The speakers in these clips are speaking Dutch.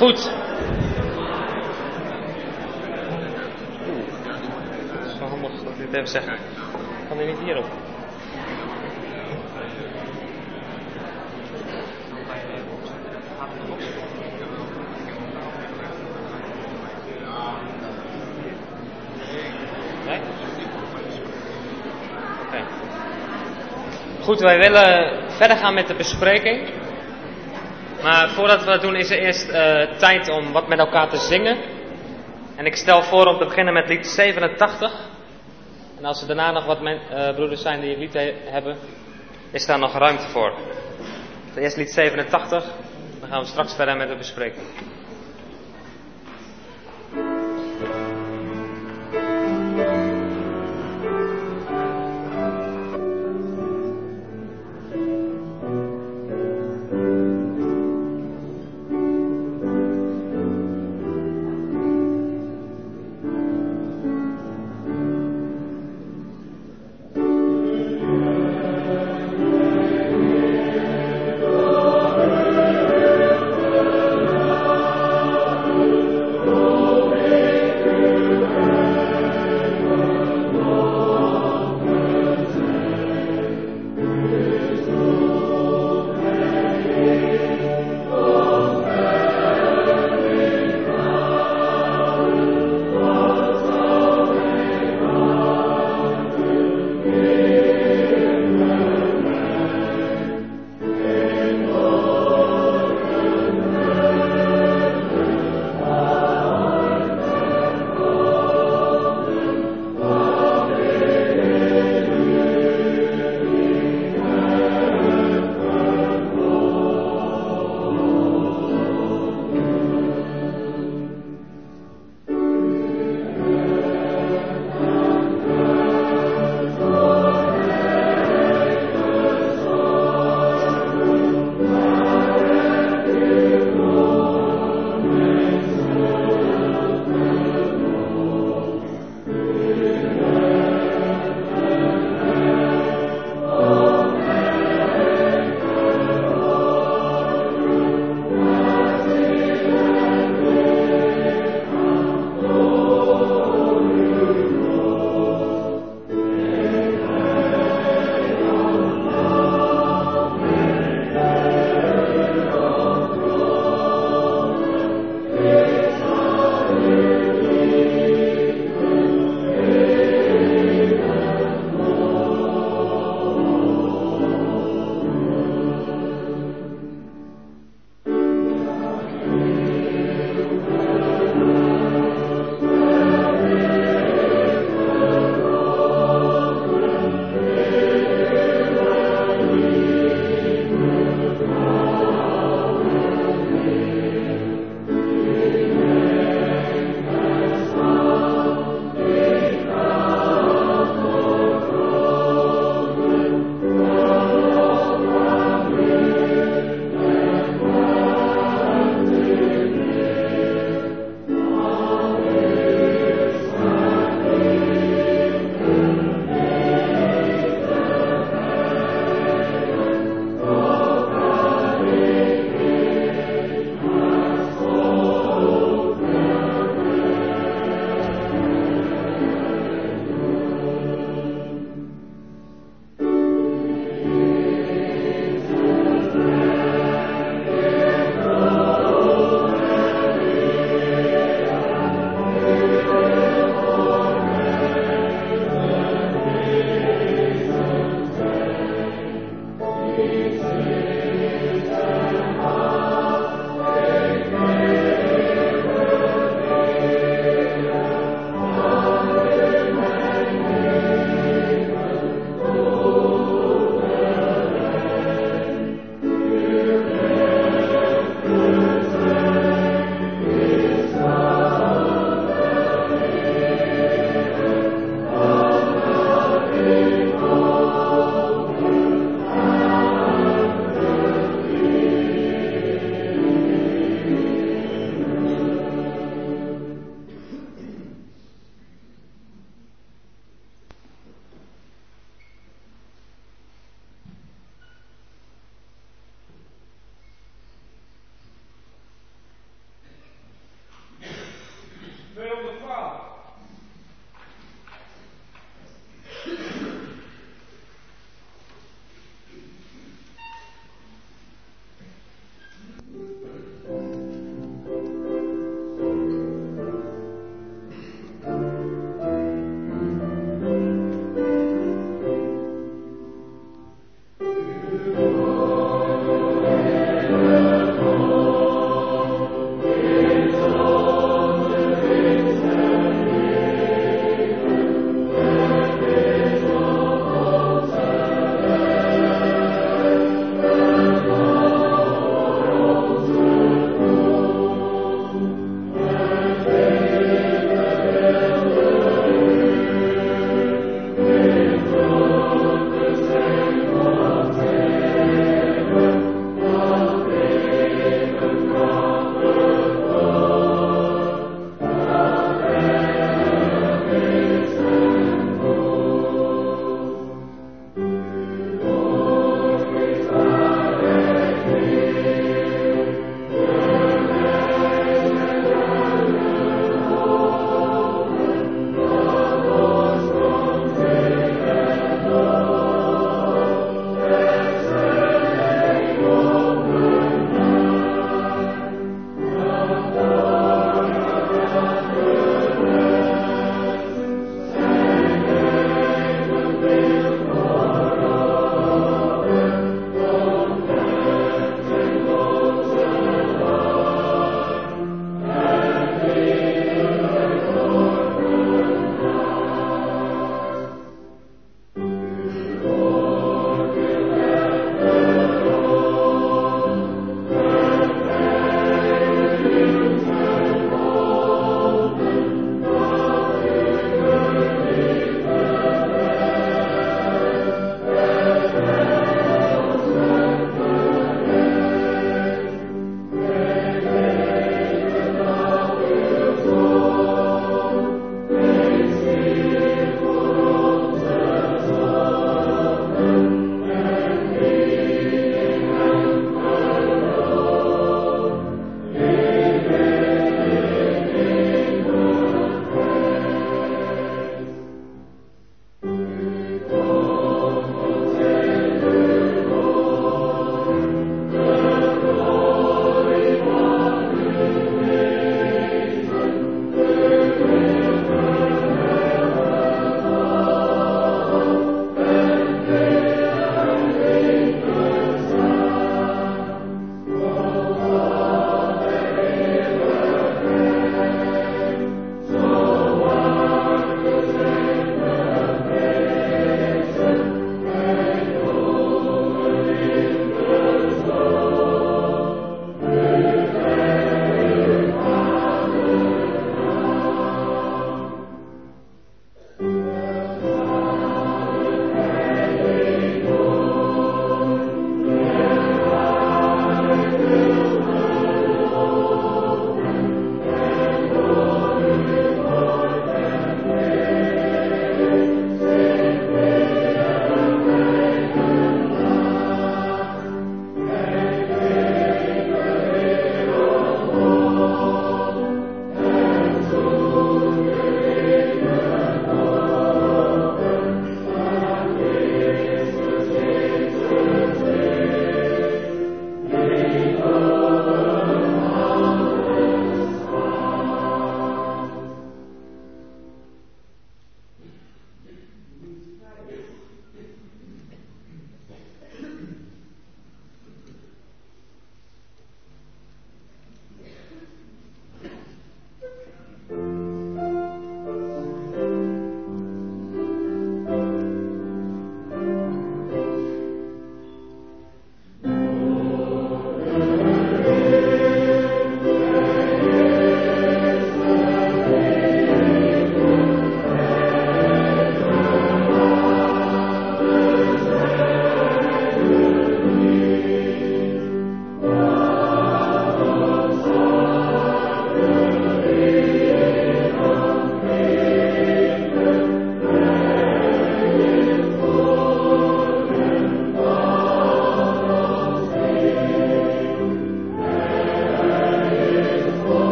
Goed. Het is handig dat ik dit even zeg. Kan hij niet hierop? Goed, wij willen verder gaan met de bespreking. Maar voordat we dat doen is er eerst eh, tijd om wat met elkaar te zingen. En ik stel voor om te beginnen met lied 87. En als er daarna nog wat men, eh, broeders zijn die lied he- hebben, is daar nog ruimte voor. Eerst lied 87, dan gaan we straks verder met de bespreking.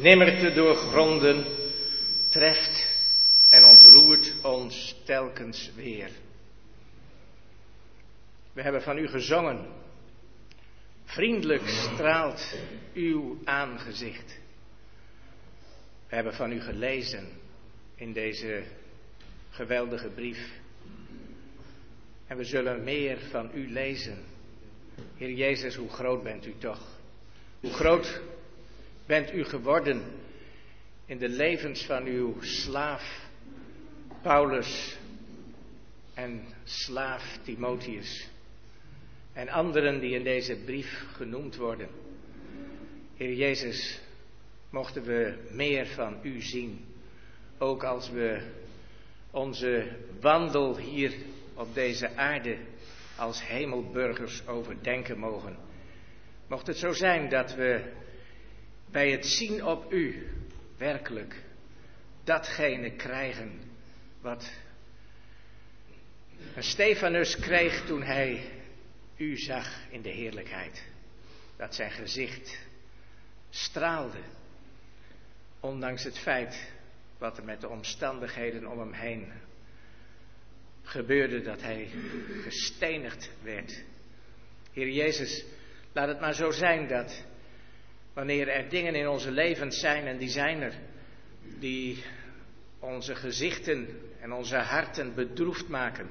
Nimmer te doorgronden, treft en ontroert ons telkens weer. We hebben van u gezongen. Vriendelijk straalt uw aangezicht. We hebben van u gelezen in deze geweldige brief. En we zullen meer van u lezen. Heer Jezus, hoe groot bent u toch? Hoe groot bent u geworden in de levens van uw slaaf Paulus en slaaf Timotheus en anderen die in deze brief genoemd worden. Heer Jezus, mochten we meer van u zien, ook als we onze wandel hier op deze aarde als hemelburgers overdenken mogen. Mocht het zo zijn dat we bij het zien op u werkelijk datgene krijgen wat Stefanus kreeg toen hij u zag in de heerlijkheid. Dat zijn gezicht straalde, ondanks het feit wat er met de omstandigheden om hem heen gebeurde, dat hij gestenigd werd. Heer Jezus, laat het maar zo zijn dat wanneer er dingen in onze levens zijn, en die zijn er, die onze gezichten en onze harten bedroefd maken,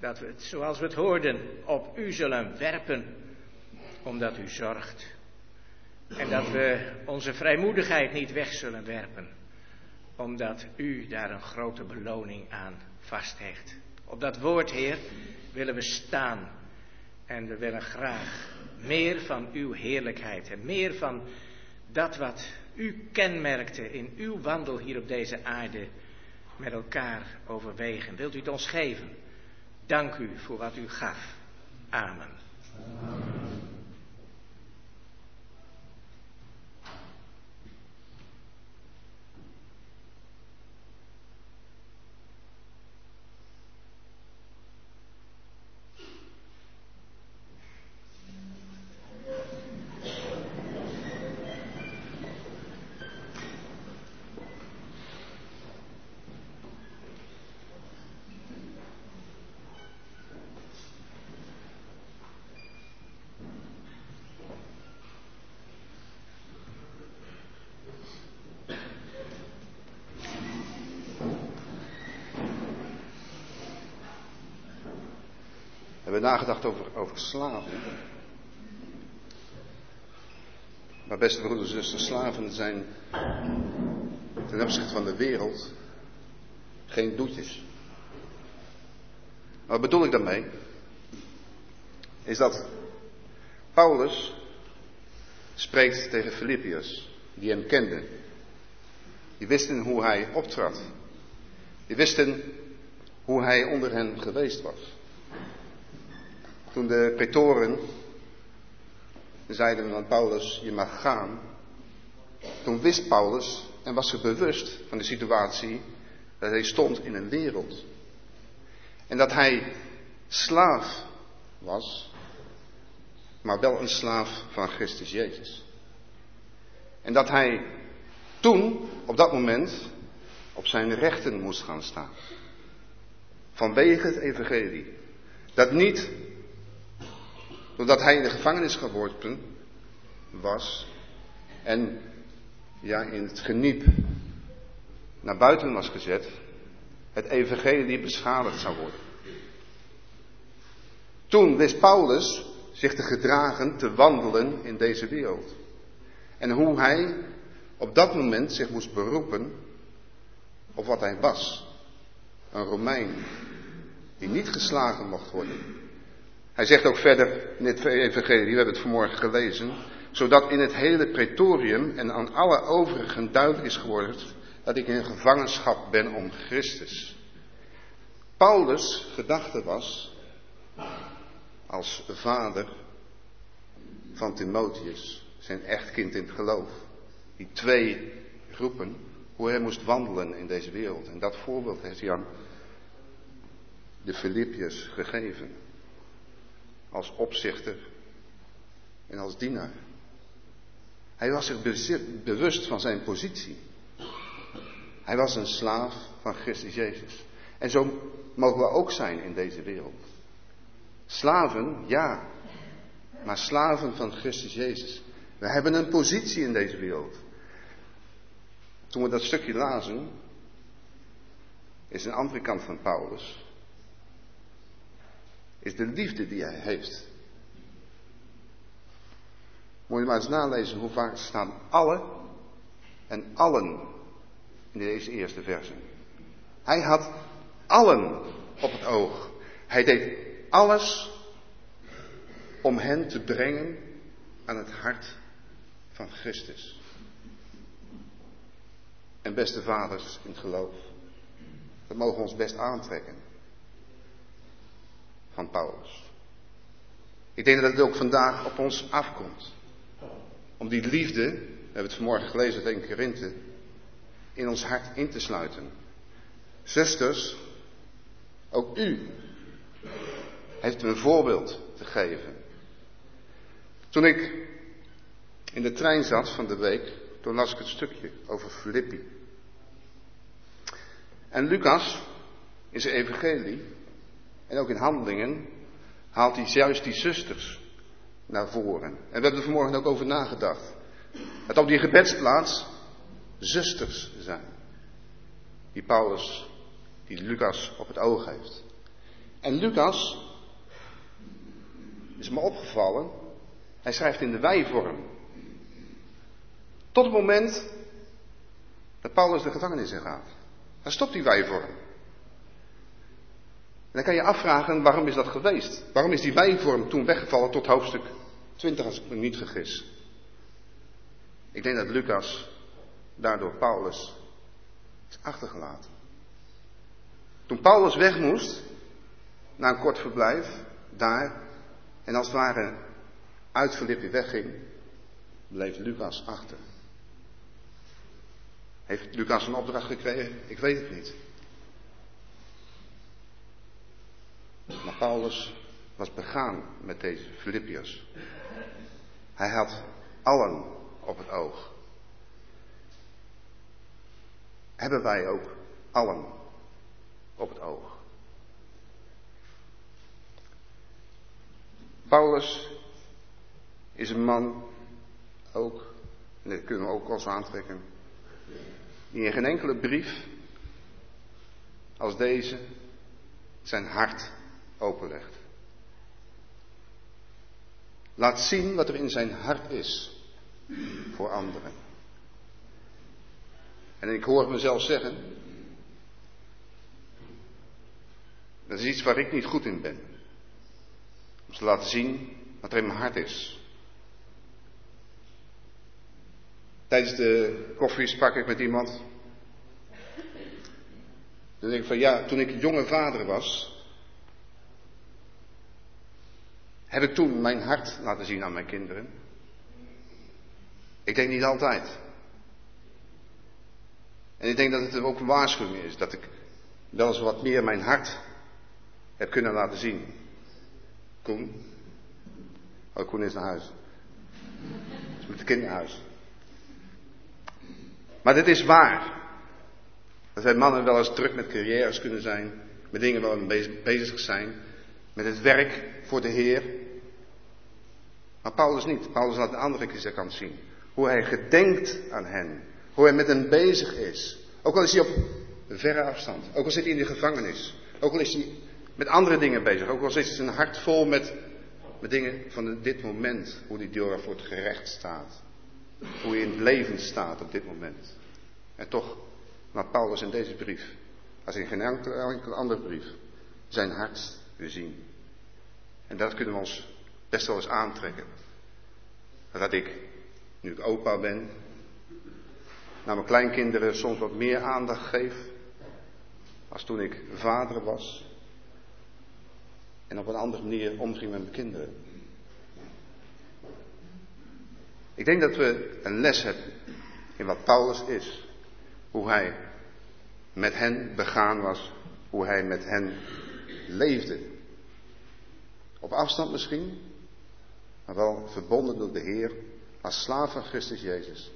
dat we het, zoals we het hoorden, op u zullen werpen, omdat u zorgt. En dat we onze vrijmoedigheid niet weg zullen werpen, omdat u daar een grote beloning aan vasthecht. Op dat woord, Heer, willen we staan en we willen graag meer van uw heerlijkheid en meer van dat wat u kenmerkte in uw wandel hier op deze aarde met elkaar overwegen. Wilt u het ons geven? Dank u voor wat u gaf. Amen. We hebben nagedacht over, over slaven. Maar beste broeders en zusters, slaven zijn ten opzichte van de wereld geen doetjes. Wat bedoel ik daarmee? Is dat Paulus spreekt tegen Philippiërs, die hem kenden. Die wisten hoe hij optrad. Die wisten hoe hij onder hen geweest was. Toen de pretoren zeiden aan Paulus, je mag gaan. Toen wist Paulus en was zich bewust van de situatie dat hij stond in een wereld. En dat hij slaaf was, maar wel een slaaf van Christus Jezus. En dat hij toen, op dat moment, op zijn rechten moest gaan staan. Vanwege het evangelie. Dat niet doordat hij in de gevangenis geworpen was en ja, in het geniep naar buiten was gezet, het evangelie beschadigd zou worden. Toen wist Paulus zich te gedragen, te wandelen in deze wereld. En hoe hij op dat moment zich moest beroepen op wat hij was. Een Romein die niet geslagen mocht worden. Hij zegt ook verder in het evangelie, we hebben het vanmorgen gelezen, zodat in het hele pretorium en aan alle overigen duidelijk is geworden dat ik in gevangenschap ben om Christus. Paulus' gedachte was, als vader van Timotheus, zijn echtkind in het geloof, die twee groepen, hoe hij moest wandelen in deze wereld. En dat voorbeeld heeft hij aan de Filippiërs gegeven. Als opzichter en als dienaar. Hij was zich bewust van zijn positie. Hij was een slaaf van Christus Jezus. En zo mogen we ook zijn in deze wereld. Slaven, ja. Maar slaven van Christus Jezus. We hebben een positie in deze wereld. Toen we dat stukje lazen, is een andere kant van Paulus, is de liefde die hij heeft. Moet je maar eens nalezen hoe vaak staan alle en allen in deze eerste verse. Hij had allen op het oog. Hij deed alles om hen te brengen aan het hart van Christus. En beste vaders in het geloof, dat mogen we ons best aantrekken van Paulus. Ik denk dat het ook vandaag op ons afkomt. Om die liefde, we hebben het vanmorgen gelezen uit 1 Korinthe, in ons hart in te sluiten. Zusters, ook u heeft een voorbeeld te geven. Toen ik in de trein zat van de week, toen las ik het stukje over Filippi. En Lucas, in zijn evangelie, en ook in handelingen, haalt hij juist die zusters naar voren. En we hebben er vanmorgen ook over nagedacht. Dat op die gebedsplaats zusters zijn. Die Paulus, die Lucas op het oog heeft. En Lucas, is me opgevallen, hij schrijft in de wijvorm. Tot het moment dat Paulus de gevangenis in gaat. Dan stopt die wijvorm. Dan kan je afvragen, waarom is dat geweest? Waarom is die wijvorm toen weggevallen tot hoofdstuk 20, als ik me niet vergis? Ik denk dat Lucas daardoor Paulus is achtergelaten. Toen Paulus weg moest, na een kort verblijf, daar, en als het ware uit wegging, bleef Lucas achter. Heeft Lucas een opdracht gekregen? Ik weet het niet. Maar Paulus was begaan met deze Filippiërs. Hij had allen op het oog. Hebben wij ook allen op het oog? Paulus is een man ook, en dat kunnen we ook als aantrekken, die in geen enkele brief als deze zijn hart openlegt. Laat zien wat er in zijn hart is voor anderen. En ik hoor mezelf zeggen, dat is iets waar ik niet goed in ben. Om te laten zien wat er in mijn hart is. Tijdens de koffie sprak ik met iemand Dan denk ik van ja, toen ik jonge vader was, heb ik toen mijn hart laten zien aan mijn kinderen. Ik denk niet altijd. En ik denk dat het ook een waarschuwing is dat ik wel eens wat meer mijn hart heb kunnen laten zien. Koen? Oh, Koen is naar huis. Is met de kind naar huis. Maar dit is waar. Dat wij mannen wel eens druk met carrières kunnen zijn, met dingen wel bezig, bezig zijn, met het werk voor de Heer. Maar Paulus niet. Paulus laat de andere kant zien. Hoe hij gedenkt aan hen. Hoe hij met hen bezig is. Ook al is hij op verre afstand. Ook al zit hij in de gevangenis. Ook al is hij met andere dingen bezig. Ook al zit zijn hart vol met, met dingen van dit moment. Hoe die door voor het gerecht staat. Hoe hij in het leven staat op dit moment. En toch laat Paulus in deze brief, als in geen enkele andere brief, zijn hart weer zien. En dat kunnen we ons best wel eens aantrekken. Dat ik, nu ik opa ben, naar mijn kleinkinderen soms wat meer aandacht geef als toen ik vader was en op een andere manier omging met mijn kinderen. Ik denk dat we een les hebben in wat Paulus is. Hoe hij met hen begaan was. Hoe hij met hen leefde. Op afstand misschien, maar wel verbonden door de Heer als slaaf van Christus Jezus.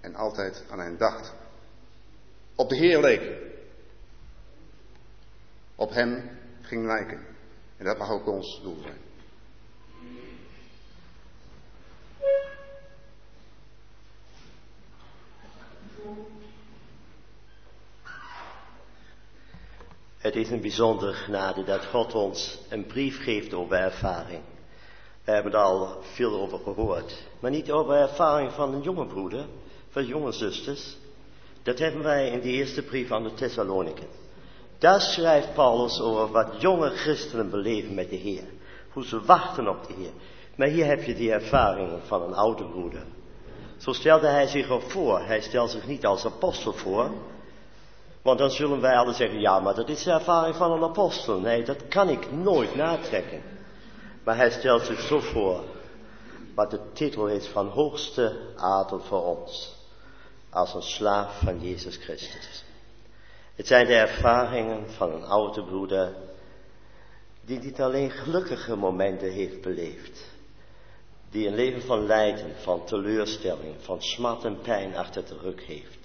En altijd aan hen dacht. Op de Heer leek. Op hem ging lijken. En dat mag ook ons doel zijn. Het is een bijzondere genade dat God ons een brief geeft over ervaring. We hebben er al veel over gehoord. Maar niet over ervaring van een jonge broeder, van jonge zusters. Dat hebben wij in de eerste brief aan de Thessaloniken. Daar schrijft Paulus over wat jonge christenen beleven met de Heer. Hoe ze wachten op de Heer. Maar hier heb je die ervaringen van een oude broeder. Zo stelde hij zich ook voor. Hij stelt zich niet als apostel voor. Want dan zullen wij alle zeggen, ja, maar dat is de ervaring van een apostel. Nee, dat kan ik nooit natrekken. Maar hij stelt zich zo voor, wat de titel is van hoogste adel voor ons. Als een slaaf van Jezus Christus. Het zijn de ervaringen van een oude broeder, die niet alleen gelukkige momenten heeft beleefd. Die een leven van lijden, van teleurstelling, van smat en pijn achter de rug heeft.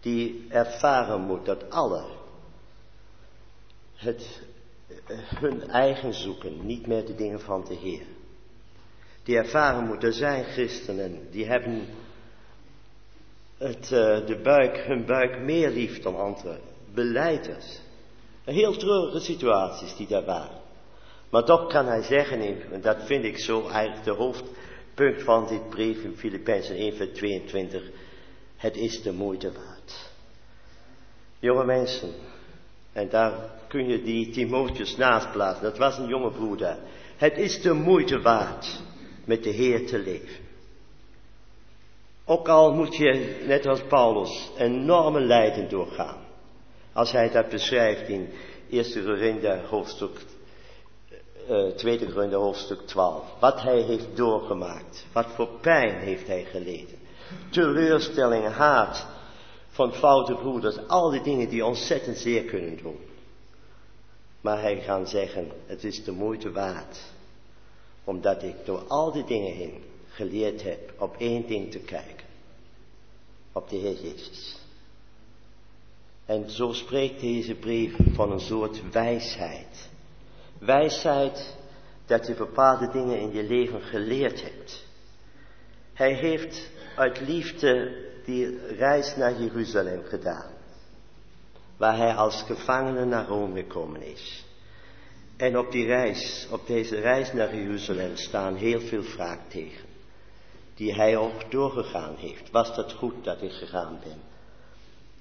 Die ervaren moet dat alle het hun eigen zoeken, niet meer de dingen van de Heer. Die ervaren moeten zijn christenen, die hebben het, uh, de buik, hun buik meer lief dan anderen. Beleiders. Heel treurige situaties die daar waren. Maar toch kan hij zeggen, en dat vind ik zo eigenlijk de hoofdpunt van dit brief in Filippenzen 1 vers 22. Het is de moeite waard. Jonge mensen, en daar kun je die Timotheus naast plaatsen. Dat was een jonge broeder. Het is de moeite waard met de Heer te leven. Ook al moet je, net als Paulus, enorme lijden doorgaan. Als hij dat beschrijft in 1 Korinther hoofdstuk, uh, 2 Korinther hoofdstuk 12. Wat hij heeft doorgemaakt. Wat voor pijn heeft hij geleden. Teleurstelling, haat van foute broeders. Al die dingen die ontzettend zeer kunnen doen. Maar hij gaat zeggen, het is de moeite waard. Omdat ik door al die dingen heen geleerd heb op één ding te kijken. Op de Heer Jezus. En zo spreekt deze brief van een soort wijsheid. Wijsheid dat je bepaalde dingen in je leven geleerd hebt. Hij heeft uit liefde die reis naar Jeruzalem gedaan. Waar hij als gevangene naar Rome gekomen is. En op die reis, op deze reis naar Jeruzalem staan heel veel vraagtekens die hij ook doorgegaan heeft. Was dat goed dat ik gegaan ben?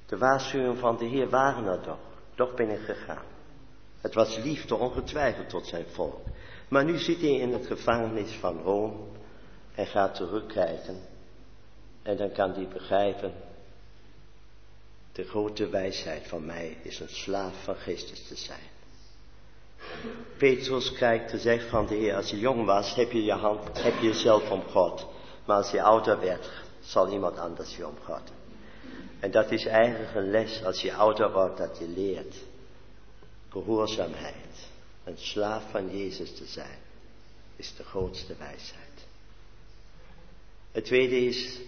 De waarschuwingen van de Heer waren er toch. Toch ben ik gegaan. Het was liefde ongetwijfeld tot zijn volk. Maar nu zit hij in het gevangenis van Rome en gaat terugkijken. En dan kan hij begrijpen, De grote wijsheid van mij is een slaaf van Christus te zijn. Petrus krijgt gezegd van de Heer, als je jong was, heb je je hand, heb je jezelf om God. Maar als je ouder werd, zal iemand anders je om God. En dat is eigenlijk een les als je ouder wordt, dat je leert. Gehoorzaamheid. Een slaaf van Jezus te zijn, is de grootste wijsheid. Het tweede is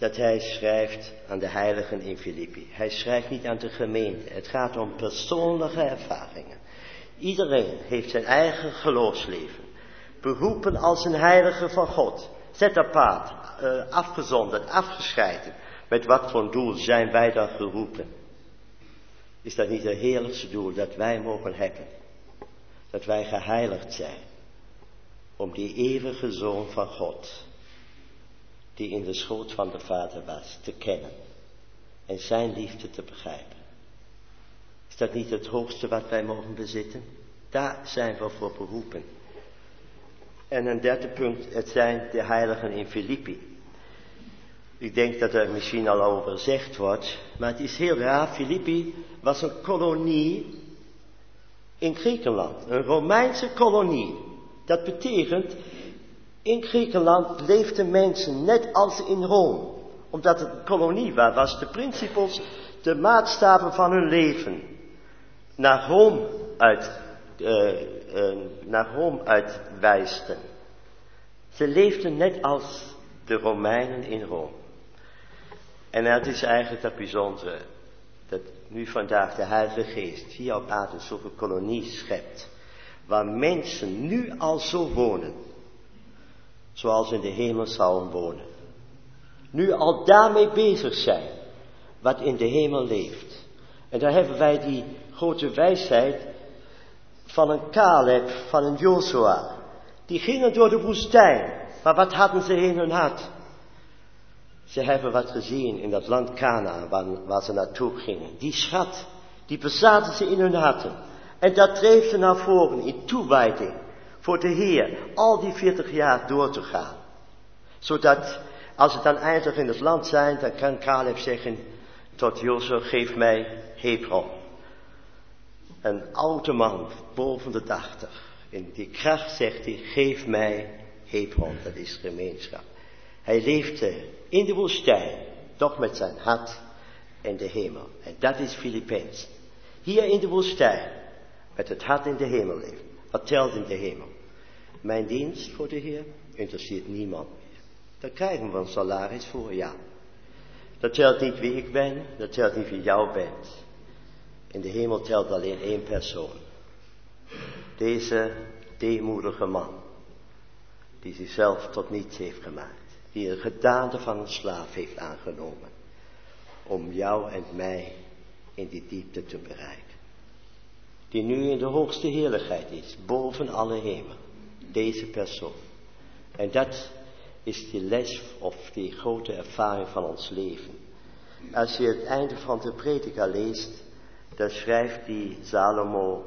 dat hij schrijft aan de heiligen in Filippi. Hij schrijft niet aan de gemeente. Het gaat om persoonlijke ervaringen. Iedereen heeft zijn eigen geloofsleven. Beroepen als een heilige van God. Zet apart, uh, afgezonderd, afgescheiden. Met wat voor doel zijn wij dan geroepen? Is dat niet het heerlijkste doel dat wij mogen hebben? Dat wij geheiligd zijn. Om die eeuwige Zoon van God, die in de schoot van de Vader was, te kennen. En zijn liefde te begrijpen. Is dat niet het hoogste wat wij mogen bezitten? Daar zijn we voor beroepen. En een derde punt, het zijn de heiligen in Filippi. Ik denk dat er misschien al over gezegd wordt, maar het is heel raar. Filippi was een kolonie in Griekenland, een Romeinse kolonie. Dat betekent, in Griekenland leefden mensen net als in Rome. Omdat het een kolonie was, was de principes de maatstaven van hun leven naar Rome uit, uh, naar Rome. Ze leefden net als de Romeinen in Rome. En het is eigenlijk dat bijzondere, dat nu vandaag de Heilige Geest hier op aarde zo'n kolonie schept, waar mensen nu al zo wonen, zoals in de hemel zouden wonen. Nu al daarmee bezig zijn, wat in de hemel leeft. En daar hebben wij die grote wijsheid van een Caleb, van een Joshua. Die gingen door de woestijn, maar wat hadden ze in hun hart? Ze hebben wat gezien in dat land Canaan waar, waar, ze naartoe gingen. Die schat, die bezaten ze in hun harten. En dat dreef ze naar voren in toewijding voor de Heer. Al die 40 jaar door te gaan. Zodat als ze dan eindelijk in het land zijn, dan kan Caleb zeggen tot Jozef, geef mij Hebron. Een oude man, boven de 80. In die kracht zegt hij, geef mij Hebron, dat is gemeenschap. Hij leefde in de woestijn, toch met zijn hart in de hemel. En dat is Filipijns. Hier in de woestijn, met het hart in de hemel leven. Wat telt in de hemel? Mijn dienst voor de Heer interesseert niemand meer. Daar krijgen we een salaris voor, ja. Dat telt niet wie ik ben, dat telt niet wie jou bent. In de hemel telt alleen één persoon. Deze deemoedige man, die zichzelf tot niets heeft gemaakt die een gedaante van een slaaf heeft aangenomen, om jou en mij in die diepte te bereiken. Die nu in de hoogste heerlijkheid is, boven alle hemel, deze persoon. En dat is die les of die grote ervaring van ons leven. Als je het einde van de prediker leest, dan schrijft die Salomo,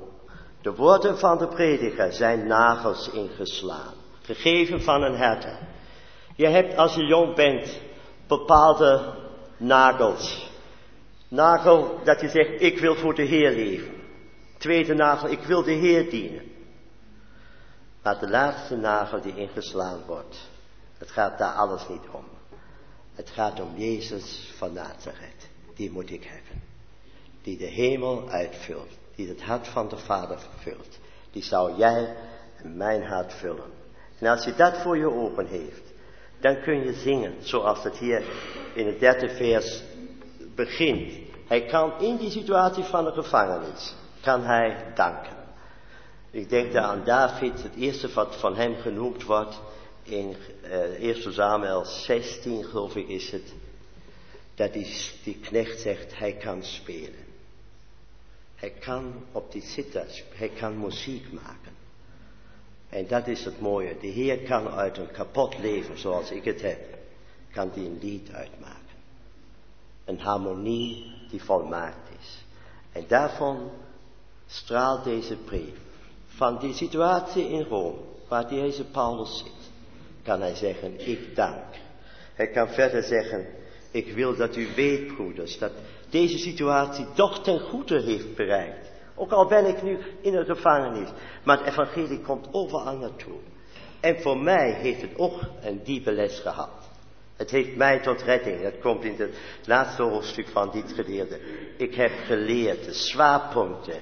de woorden van de prediker zijn nagels ingeslaan, gegeven van een herder je hebt als je jong bent bepaalde nagels. Nagel dat je zegt, ik wil voor de Heer leven. Tweede nagel, ik wil de Heer dienen. Maar de laatste nagel die ingeslaan wordt, het gaat daar alles niet om. Het gaat om Jezus van Nazareth. Die moet ik hebben. Die de hemel uitvult. Die het hart van de Vader vervult. Die zou jij en mijn hart vullen. En als je dat voor je open heeft, dan kun je zingen zoals het hier in het derde vers begint. Hij kan in die situatie van de gevangenis, kan hij danken. Ik denk daar aan David, het eerste wat van hem genoemd wordt in uh, 1 Samuel 16 geloof ik is het, dat die, die knecht zegt, hij kan spelen. Hij kan op die sitar, hij kan muziek maken. En dat is het mooie. De Heer kan uit een kapot leven zoals ik het heb, kan die een lied uitmaken. Een harmonie die volmaakt is. En daarvan straalt deze brief. Van die situatie in Rome, waar deze Paulus zit, kan hij zeggen, ik dank. Hij kan verder zeggen, Ik wil dat u weet, broeders, dat deze situatie toch ten goede heeft bereikt. Ook al ben ik nu in een gevangenis, maar het evangelie komt overal naartoe. En voor mij heeft het ook een diepe les gehad. Het heeft mij tot redding. Dat komt in het laatste hoofdstuk van dit geleerde. Ik heb geleerd de zwaarpunten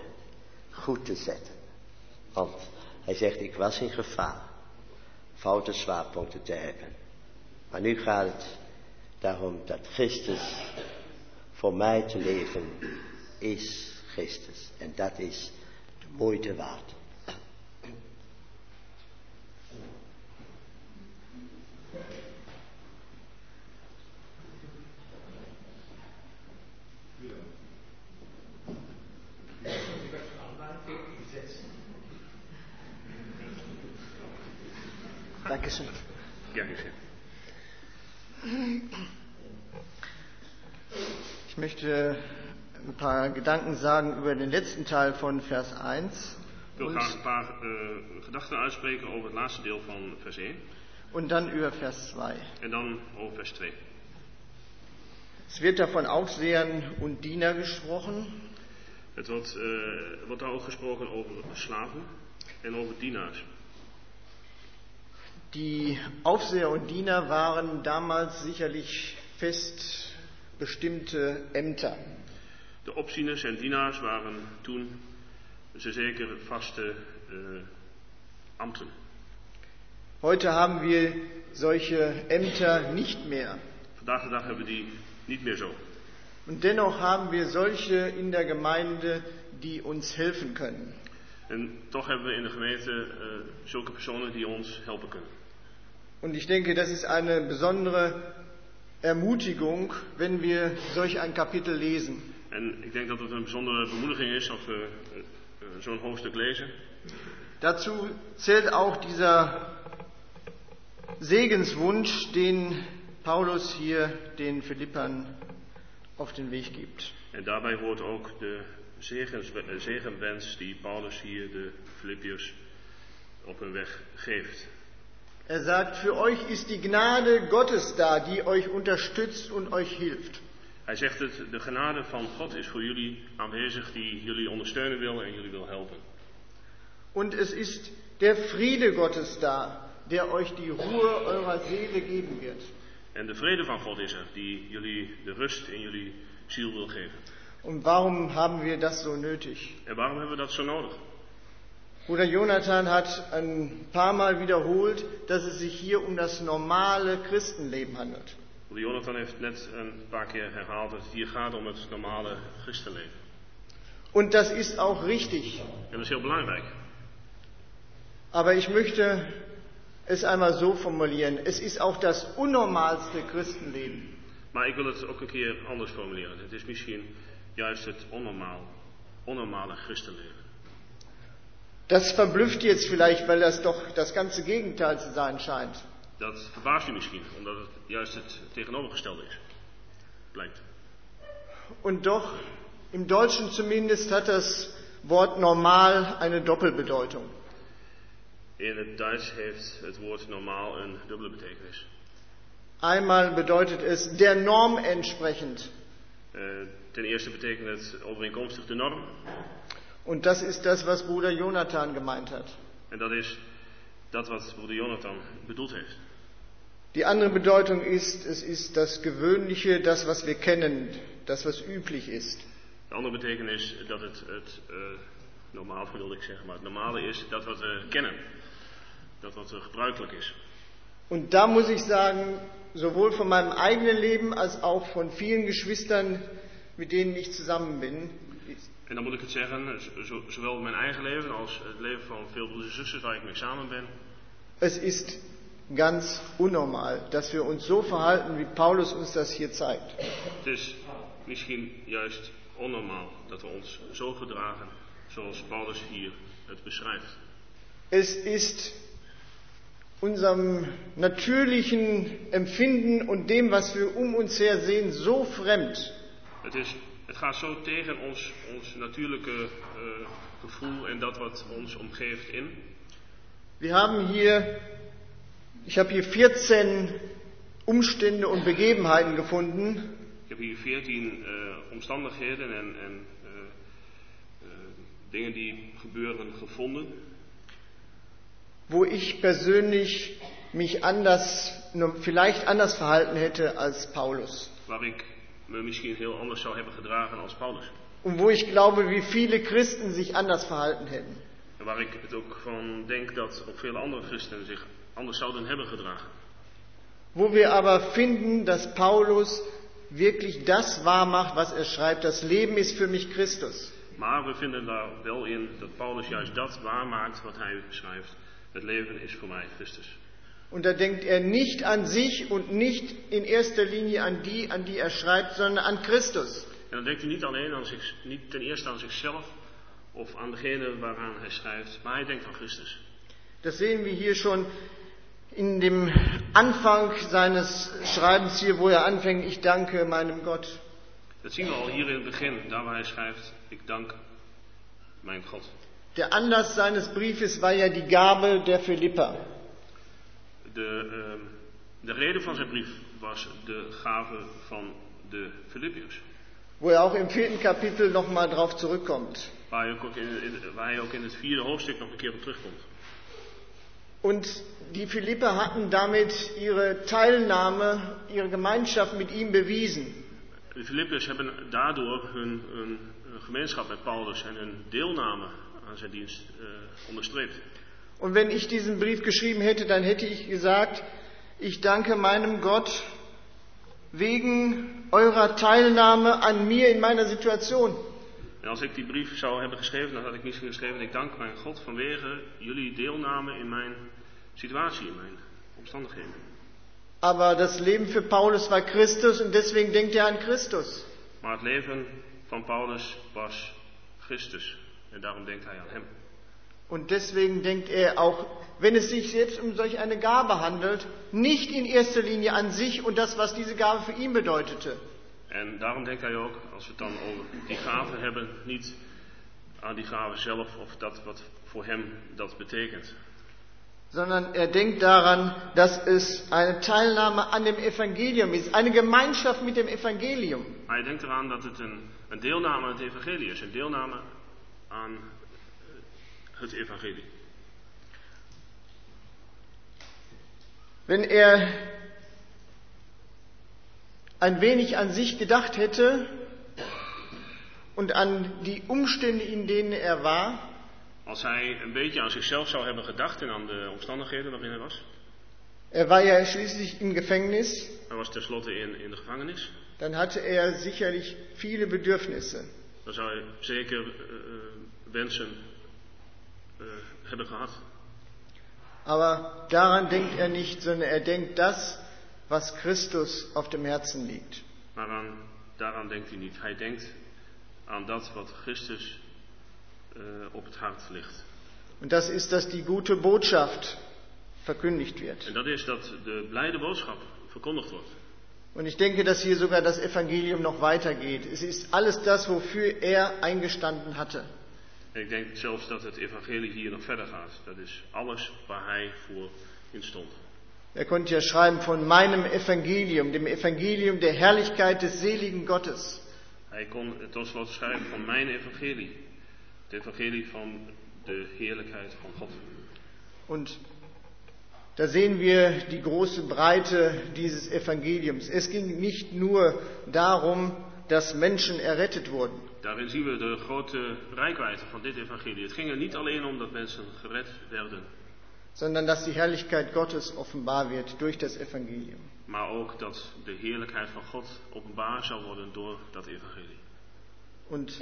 goed te zetten. Want hij zegt, ik was in gevaar foute zwaarpunten te hebben. Maar nu gaat het daarom dat Christus voor mij te leven is Christus. En dat is de moeite waard. Dankeschön. Gerne schön. Ich möchte ein paar Gedanken sagen über den letzten Teil von Vers 1 Ik wil graag een paar eh, gedachten uitspreken over het laatste deel van vers 1 und dann über Vers 2. en dan over vers 2. Es wird da von Aufsehern und Diener gesprochen. Het wordt, eh, wordt daar ook gesproken over slaven en over dienaars. Die Aufseher und Diener waren damals sicherlich fest bestimmte Ämter. De opzieners en dienaars waren toen ze zeker vaste eh, ambten. Heute haben wir solche Ämter nicht mehr. Vandaag de dag hebben we die niet meer zo. Und dennoch haben wir solche in der Gemeinde, die uns helfen können. En toch hebben we in de gemeente eh, zulke personen die ons helpen kunnen. Und ich denke, das ist eine besondere Ermutigung, wenn wir solch ein Kapitel lesen. En ik denk dat het een bijzondere bemoediging is als we eh, eh, zo'n hoofdstuk lezen. Dazu zählt auch dieser Segenswunsch, den Paulus hier den Philippern auf den Weg gibt. En daarbij hoort ook de zegens, eh, zegenwens die Paulus hier de Filippiërs op hun weg geeft. Er sagt, für euch ist die Gnade Gottes da, die euch unterstützt und euch hilft. Hij zegt het, de genade van God is voor jullie aanwezig die jullie ondersteunen wil en jullie wil helpen. Und es ist der Friede Gottes da, der euch die Ruhe eurer Seele geben wird. En de vrede van God is er, die jullie de rust in jullie ziel wil geven. Und warum haben wir das so nötig? En waarom hebben we dat zo nodig? Bruder Jonathan hat ein paar Mal wiederholt, dass es sich hier um das normale Christenleben handelt. Broeder Jonathan heeft net een paar keer herhaald dat het hier gaat om het normale christenleven. Und das ist auch richtig. En dat is heel belangrijk. Aber ich möchte es einmal so formulieren. Es ist auch das unnormalste Christenleben. Maar ik wil het ook een keer anders formuleren. Het is misschien juist het onnormaal, onnormale christenleven. Das verblüfft jetzt vielleicht, weil das doch das ganze Gegenteil zu sein scheint. Dat verbaast u misschien, omdat het juist het tegenovergestelde is. Blijkt. Und doch, im Deutschen zumindest hat das Wort normal eine Doppelbedeutung. In het Duits heeft het woord normaal een dubbele betekenis. Einmal bedeutet es der Norm entsprechend. Eh, ten eerste betekent het overeenkomstig de norm. Und das ist das, was Bruder Jonathan gemeint hat. En dat is dat wat broeder Jonathan bedoeld heeft. Die andere Bedeutung ist, es ist das Gewöhnliche, das, was wir kennen, das, was üblich ist. De andere betekenis dat het, het eh, normaal wilde ik zeggen, maar het normale is dat wat we kennen. Dat wat gebruikelijk is. Und da muss ich sagen, sowohl von meinem eigenen Leben als auch von vielen Geschwistern, mit denen ich zusammen bin, En dan moet ik het zeggen, zo- zowel mijn eigen leven als het leven van veel broeders en zusters waar ik mee samen ben. es ist ganz unnormal, dass wir uns so verhalten, wie Paulus uns das hier zeigt. Het is misschien juist onnormaal dat we ons zo gedragen zoals Paulus hier het beschrijft. Es ist unserem natürlichen Empfinden und dem, was wir um uns her sehen, so fremd, Het, is, het gaat zo tegen ons, ons natuurlijke eh, gevoel en dat wat ons omgeeft in. Wir haben hier, ich habe hier 14 Umstände und Begebenheiten gefunden, Ik heb hier veertien eh, omstandigheden en, en eh, dingen die gebeuren gevonden. wo ich persönlich mich anders, vielleicht anders verhalten hätte als Paulus. Waar ik me misschien heel anders zou hebben gedragen als Paulus. Und wo ich glaube, wie viele Christen sich anders verhalten hätten. En waar ik het ook van denk dat ook vele andere christenen zich anders zouden hebben gedragen. Wo wir aber finden, dass Paulus wirklich das wahrmacht, was er schreibt. Das Leben ist für mich Christus. Maar we vinden daar wel in dat Paulus juist dat waarmaakt wat hij schrijft. Het leven is voor mij Christus. Und da denkt er nicht an sich und nicht in erster Linie an die, an die er schreibt, sondern an Christus. En dan denkt hij niet alleen aan zich, niet ten eerste aan zichzelf of aan degene waaraan hij schrijft, maar hij denkt aan Christus. Das sehen wir hier schon in dem Anfang seines Schreibens hier, wo er anfängt, ich danke meinem Gott. Dat zien we al hier in het begin, daar waar hij schrijft, ik dank mijn God. Der Anlass seines Briefes war ja die Gabe der Philipper. De, ehm, de reden van zijn brief was de gave van de Filippiërs. wo er auch im vierten Kapitel nochmal drauf zurückkommt. Waar hij, ook in, in- waar hij ook in het vierde hoofdstuk nog een keer op terugkomt. Und die Philipper hatten damit ihre Teilnahme, ihre Gemeinschaft mit ihm bewiesen. De Filippiërs hebben daardoor hun, hun, gemeenschap met Paulus en hun deelname aan zijn dienst eh, onderstreept. Und wenn ich diesen Brief geschrieben hätte, dann hätte ich gesagt, ich danke meinem Gott wegen eurer Teilnahme an mir in meiner Situation. En als ik die brief zou hebben geschreven, dan had ik misschien geschreven: Ik dank mijn God vanwege jullie deelname in mijn situatie, in mijn omstandigheden. Aber das Leben für Paulus war Christus und deswegen denkt er an Christus. Maar het leven van Paulus was Christus. En daarom denkt hij aan hem. Und deswegen denkt er auch, wenn es sich jetzt um solch eine Gabe handelt, nicht in erster Linie an sich und das, was diese Gabe für ihn bedeutete, En daarom denkt hij ook, als we het dan over die gave hebben, niet aan die gave zelf of dat wat voor hem dat betekent. sondern er denkt daran, dass es eine Teilnahme an dem Evangelium ist, eine Gemeinschaft mit dem Evangelium. Hij denkt eraan dat het een, een deelname aan het evangelie is. Een deelname aan het evangelie. Wenn er ein wenig an sich gedacht hätte und an die Umstände, in denen er war, Als hij een beetje aan zichzelf zou hebben gedacht en aan de omstandigheden waarin hij was. er war ja schließlich im Gefängnis, Hij was tenslotte in, in de gevangenis. dann hatte er sicherlich viele Bedürfnisse. Dan zou hij zeker eh, wensen eh, hebben gehad. Aber daran denkt er nicht, sondern er denkt das, was Christus auf dem Herzen liegt. Maar aan, daaraan denkt hij niet. Hij denkt aan dat wat Christus eh, op het hart ligt. Und das ist, dass die gute Botschaft verkündigt wird. En dat is dat de blijde boodschap verkondigd wordt. Und ich denke, dass hier sogar das Evangelium noch weitergeht. Es ist alles das, wofür er eingestanden hatte. En ik denk zelfs dat het evangelie hier nog verder gaat. Dat is alles waar hij voor in stond. Er konnte ja schreiben von meinem Evangelium, dem Evangelium der Herrlichkeit des seligen Gottes. Hij kon tot slot schrijven van mijn evangelie. Het evangelie van de heerlijkheid van God. Und da sehen wir die große Breite dieses Evangeliums. Es ging nicht nur darum, dass Menschen errettet wurden, Daarin zien we de grote rijkwijde van dit evangelie. Het ging er niet alleen om dat mensen gered werden, sondern dass die Herrlichkeit Gottes offenbar wird durch das Evangelium. maar ook dat de heerlijkheid van God openbaar zou worden door dat evangelie. Und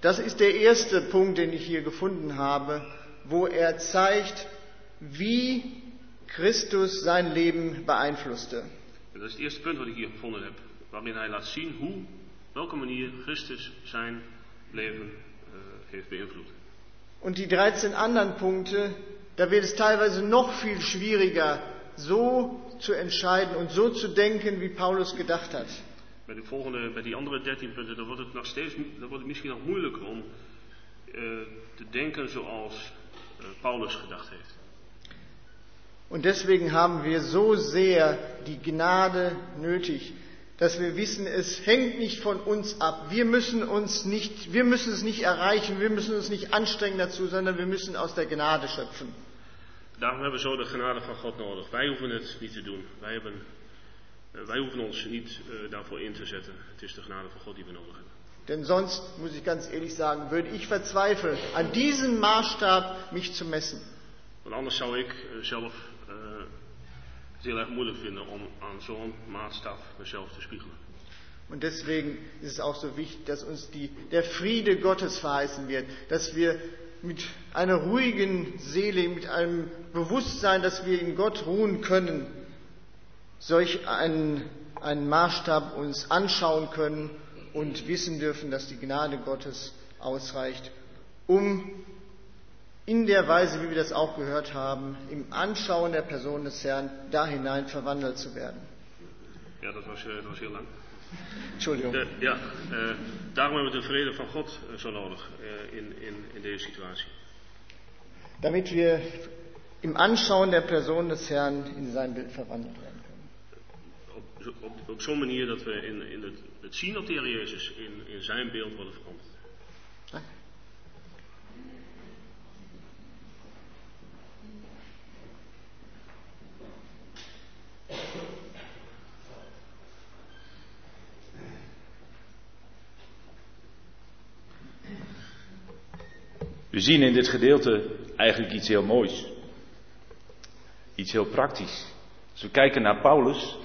das ist der erste Punkt, den ich hier gefunden habe, wo er zeigt, wie Christus sein Leben beeinflusste. En dat is het eerste punt wat ik hier gevonden heb, waarin hij laat zien hoe, welke manier Christus zijn leven eh, heeft beïnvloed. Und die 13 anderen Punkte, da wird es teilweise noch viel schwieriger, so zu entscheiden und so zu denken, wie Paulus gedacht hat. Bij, de volgende, bij die andere dertien punten, dan wordt het nog steeds, dan wordt het misschien nog moeilijker om eh, te denken zoals eh, Paulus gedacht heeft. Und deswegen haben wir so sehr die Gnade nötig, dass wir wissen, es hängt nicht von uns ab. Wir müssen uns nicht, wir müssen es nicht erreichen, wir müssen uns nicht anstrengen dazu, sondern wir müssen aus der Gnade schöpfen. Daarom hebben we zo de genade van God nodig. Wij hoeven het niet te doen. Wij, hebben, wij hoeven ons niet eh, daarvoor in te zetten. Het is de genade van God die we nodig hebben. Denn sonst, muss ich ganz ehrlich sagen, würde ich verzweifeln, an diesem Maßstab mich zu messen. Want anders zou ik eh, zelf het heel erg moeilijk vinden om aan zo'n maatstaf mezelf te spiegelen. Und deswegen ist es auch so wichtig, dass uns die, der Friede Gottes verheißen wird, dass wir mit einer ruhigen Seele, mit einem Bewusstsein, dass wir in Gott ruhen können, solch einen, einen Maßstab uns anschauen können und wissen dürfen, dass die Gnade Gottes ausreicht, um in der Weise, wie wir das auch gehört haben, im Anschauen der Person des Herrn da hinein verwandelt zu werden. Ja, dat was, eh, dat was heel lang. Entschuldigung. De- ja, eh, daarom hebben we de vrede van God eh, zo nodig eh, in, in, in deze situatie. damit wir im Anschauen der Person des Herrn in sein Bild verwandelt werden können. Op, zo- op, op zo'n manier dat we in, in het, het zien op de Heer Jezus in, in zijn beeld worden veranderd. We zien in dit gedeelte eigenlijk iets heel moois. Iets heel praktisch. Als we kijken naar Paulus,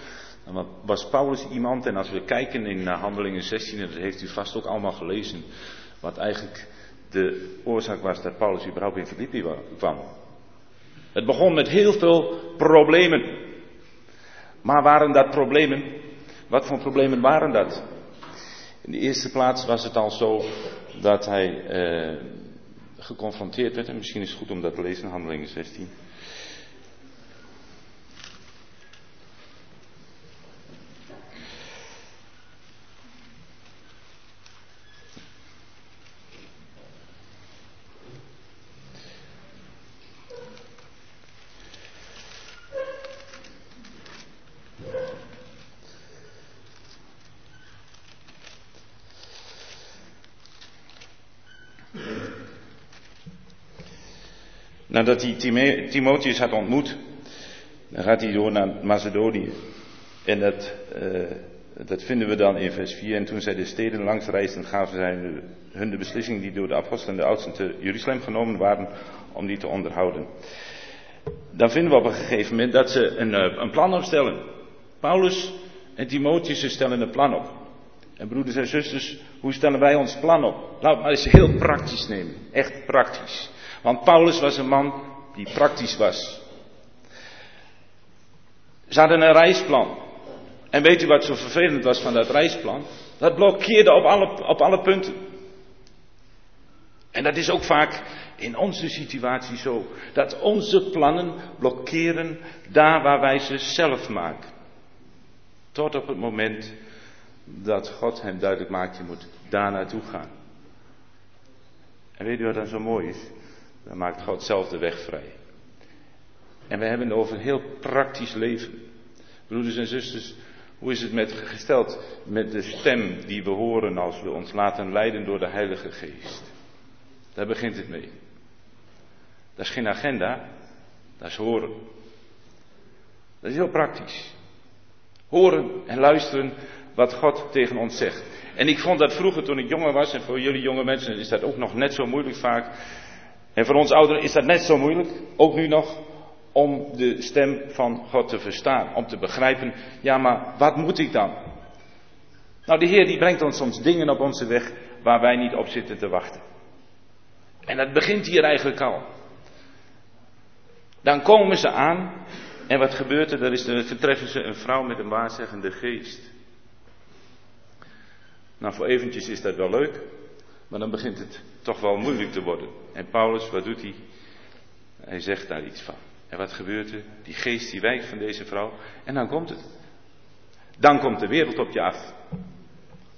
was Paulus iemand, en als we kijken in eh, Handelingen 16, en dat heeft u vast ook allemaal gelezen, wat eigenlijk de oorzaak was dat Paulus überhaupt in Filippi wa- kwam. Het begon met heel veel problemen. Maar waren dat problemen? Wat voor problemen waren dat? In de eerste plaats was het al zo dat hij eh, geconfronteerd werd, en misschien is het goed om dat te lezen in Handelingen 16. Nadat hij Timotheus had ontmoet, dan gaat hij door naar Macedonië. En dat, eh, dat vinden we dan in vers 4. En toen zij de steden langs reisden, gaven zij hun- de beslissing die door de apostelen en de oudsten te Jeruzalem genomen waren, om die te onderhouden. Dan vinden we op een gegeven moment dat ze een, eh, een plan opstellen. Paulus en Timotheus stellen een plan op. En broeders en zusters, hoe stellen wij ons plan op? Laat het maar eens heel praktisch nemen. Echt praktisch. Want Paulus was een man die praktisch was. Ze hadden een reisplan. En weet u wat zo vervelend was van dat reisplan? Dat blokkeerde op alle, op alle punten. En dat is ook vaak in onze situatie zo. Dat onze plannen blokkeren daar waar wij ze zelf maken. Tot op het moment dat God hem duidelijk maakt, je moet daar naartoe gaan. En weet u wat dan zo mooi is? Dan maakt God zelf de weg vrij. En we hebben het over heel praktisch leven. Broeders en zusters, hoe is het met gesteld met de stem die we horen als we ons laten leiden door de Heilige Geest? Daar begint het mee. Dat is geen agenda, dat is horen. Dat is heel praktisch. Horen en luisteren wat God tegen ons zegt. En ik vond dat vroeger toen ik jonger was, en voor jullie jonge mensen is dat ook nog net zo moeilijk vaak. En voor ons ouderen is dat net zo moeilijk, ook nu nog, om de stem van God te verstaan. Om te begrijpen, ja maar wat moet ik dan? Nou de Heer die brengt ons soms dingen op onze weg waar wij niet op zitten te wachten. En dat begint hier eigenlijk al. Dan komen ze aan en wat gebeurt er? Dan is er, vertreffen ze een vrouw met een waarzeggende geest. Nou, voor eventjes is dat wel leuk, maar dan begint het toch wel moeilijk te worden. En Paulus, wat doet hij? Hij zegt daar iets van. En wat gebeurt er? Die geest die wijkt van deze vrouw. En dan komt het. Dan komt de wereld op je af.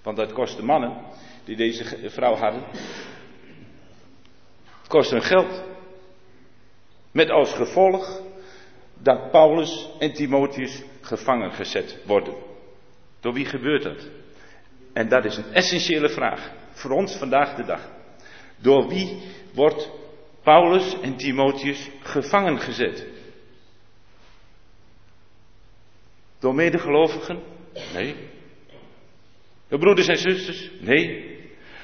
Want dat kost de mannen die deze vrouw hadden. Het kost hun geld. Met als gevolg dat Paulus en Timotheus gevangen gezet worden. Door wie gebeurt dat? En dat is een essentiële vraag voor ons vandaag de dag. Door wie wordt Paulus en Timotheus gevangen gezet? Door medegelovigen? Nee. Door broeders en zusters? Nee.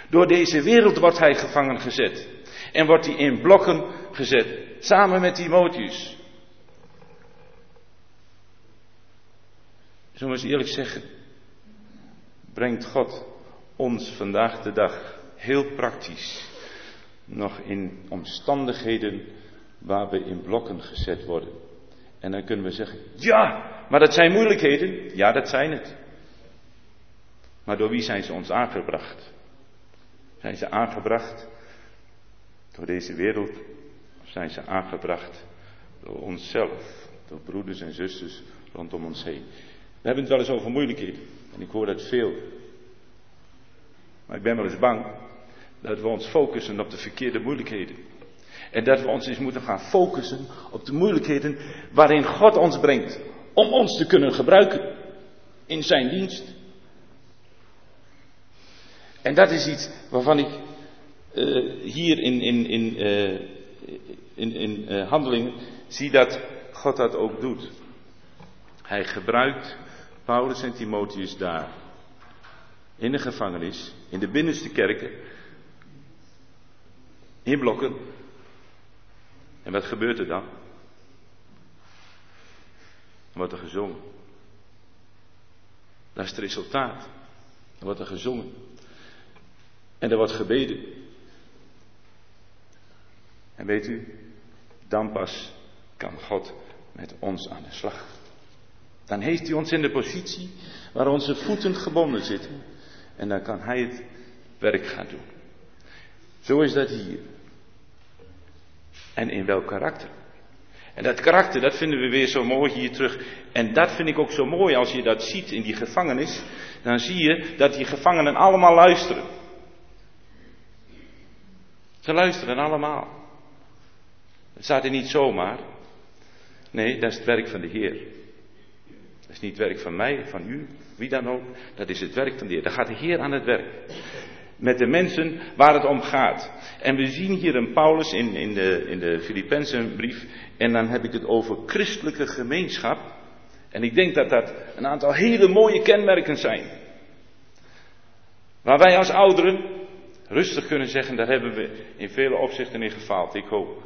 Door deze wereld wordt hij gevangen gezet. En wordt hij in blokken gezet. Samen met Timotheus. Zullen we eens eerlijk zeggen. Brengt God ons vandaag de dag heel praktisch nog in omstandigheden waar we in blokken gezet worden. En dan kunnen we zeggen, ja, maar dat zijn moeilijkheden. Ja, dat zijn het. Maar door wie zijn ze ons aangebracht? Zijn ze aangebracht door deze wereld? Of zijn ze aangebracht door onszelf? Door broeders en zusters rondom ons heen? We hebben het wel eens over moeilijkheden. En ik hoor dat veel. Maar ik ben wel eens bang dat we ons focussen op de verkeerde moeilijkheden. En dat we ons eens moeten gaan focussen op de moeilijkheden waarin God ons brengt. Om ons te kunnen gebruiken in zijn dienst. En dat is iets waarvan ik uh, hier in, in, in, uh, in, in uh, zie dat God dat ook doet. Hij gebruikt Paulus en Timotheus daar. In de gevangenis, in de binnenste kerken. In blokken. En wat gebeurt er dan? Dan wordt er gezongen. Dat is het resultaat. Dan wordt er gezongen. En er wordt gebeden. En weet u, dan pas kan God met ons aan de slag. Dan heeft hij ons in de positie waar onze voeten gebonden zitten. En dan kan hij het werk gaan doen. Zo is dat hier. En in welk karakter? En dat karakter, dat vinden we weer zo mooi hier terug. En dat vind ik ook zo mooi als je dat ziet in die gevangenis. Dan zie je dat die gevangenen allemaal luisteren. Ze luisteren allemaal. Het staat er niet zomaar. Nee, dat is het werk van de Heer. Dat is niet het werk van mij, van u, wie dan ook. Dat is het werk van de Heer. Daar gaat de Heer aan het werk. Met de mensen waar het om gaat. En we zien hier een Paulus in, in de, in de. En dan heb ik het over christelijke gemeenschap. En ik denk dat dat een aantal hele mooie kenmerken zijn. Waar wij als ouderen rustig kunnen zeggen, daar hebben we in vele opzichten in gefaald. Ik hoop.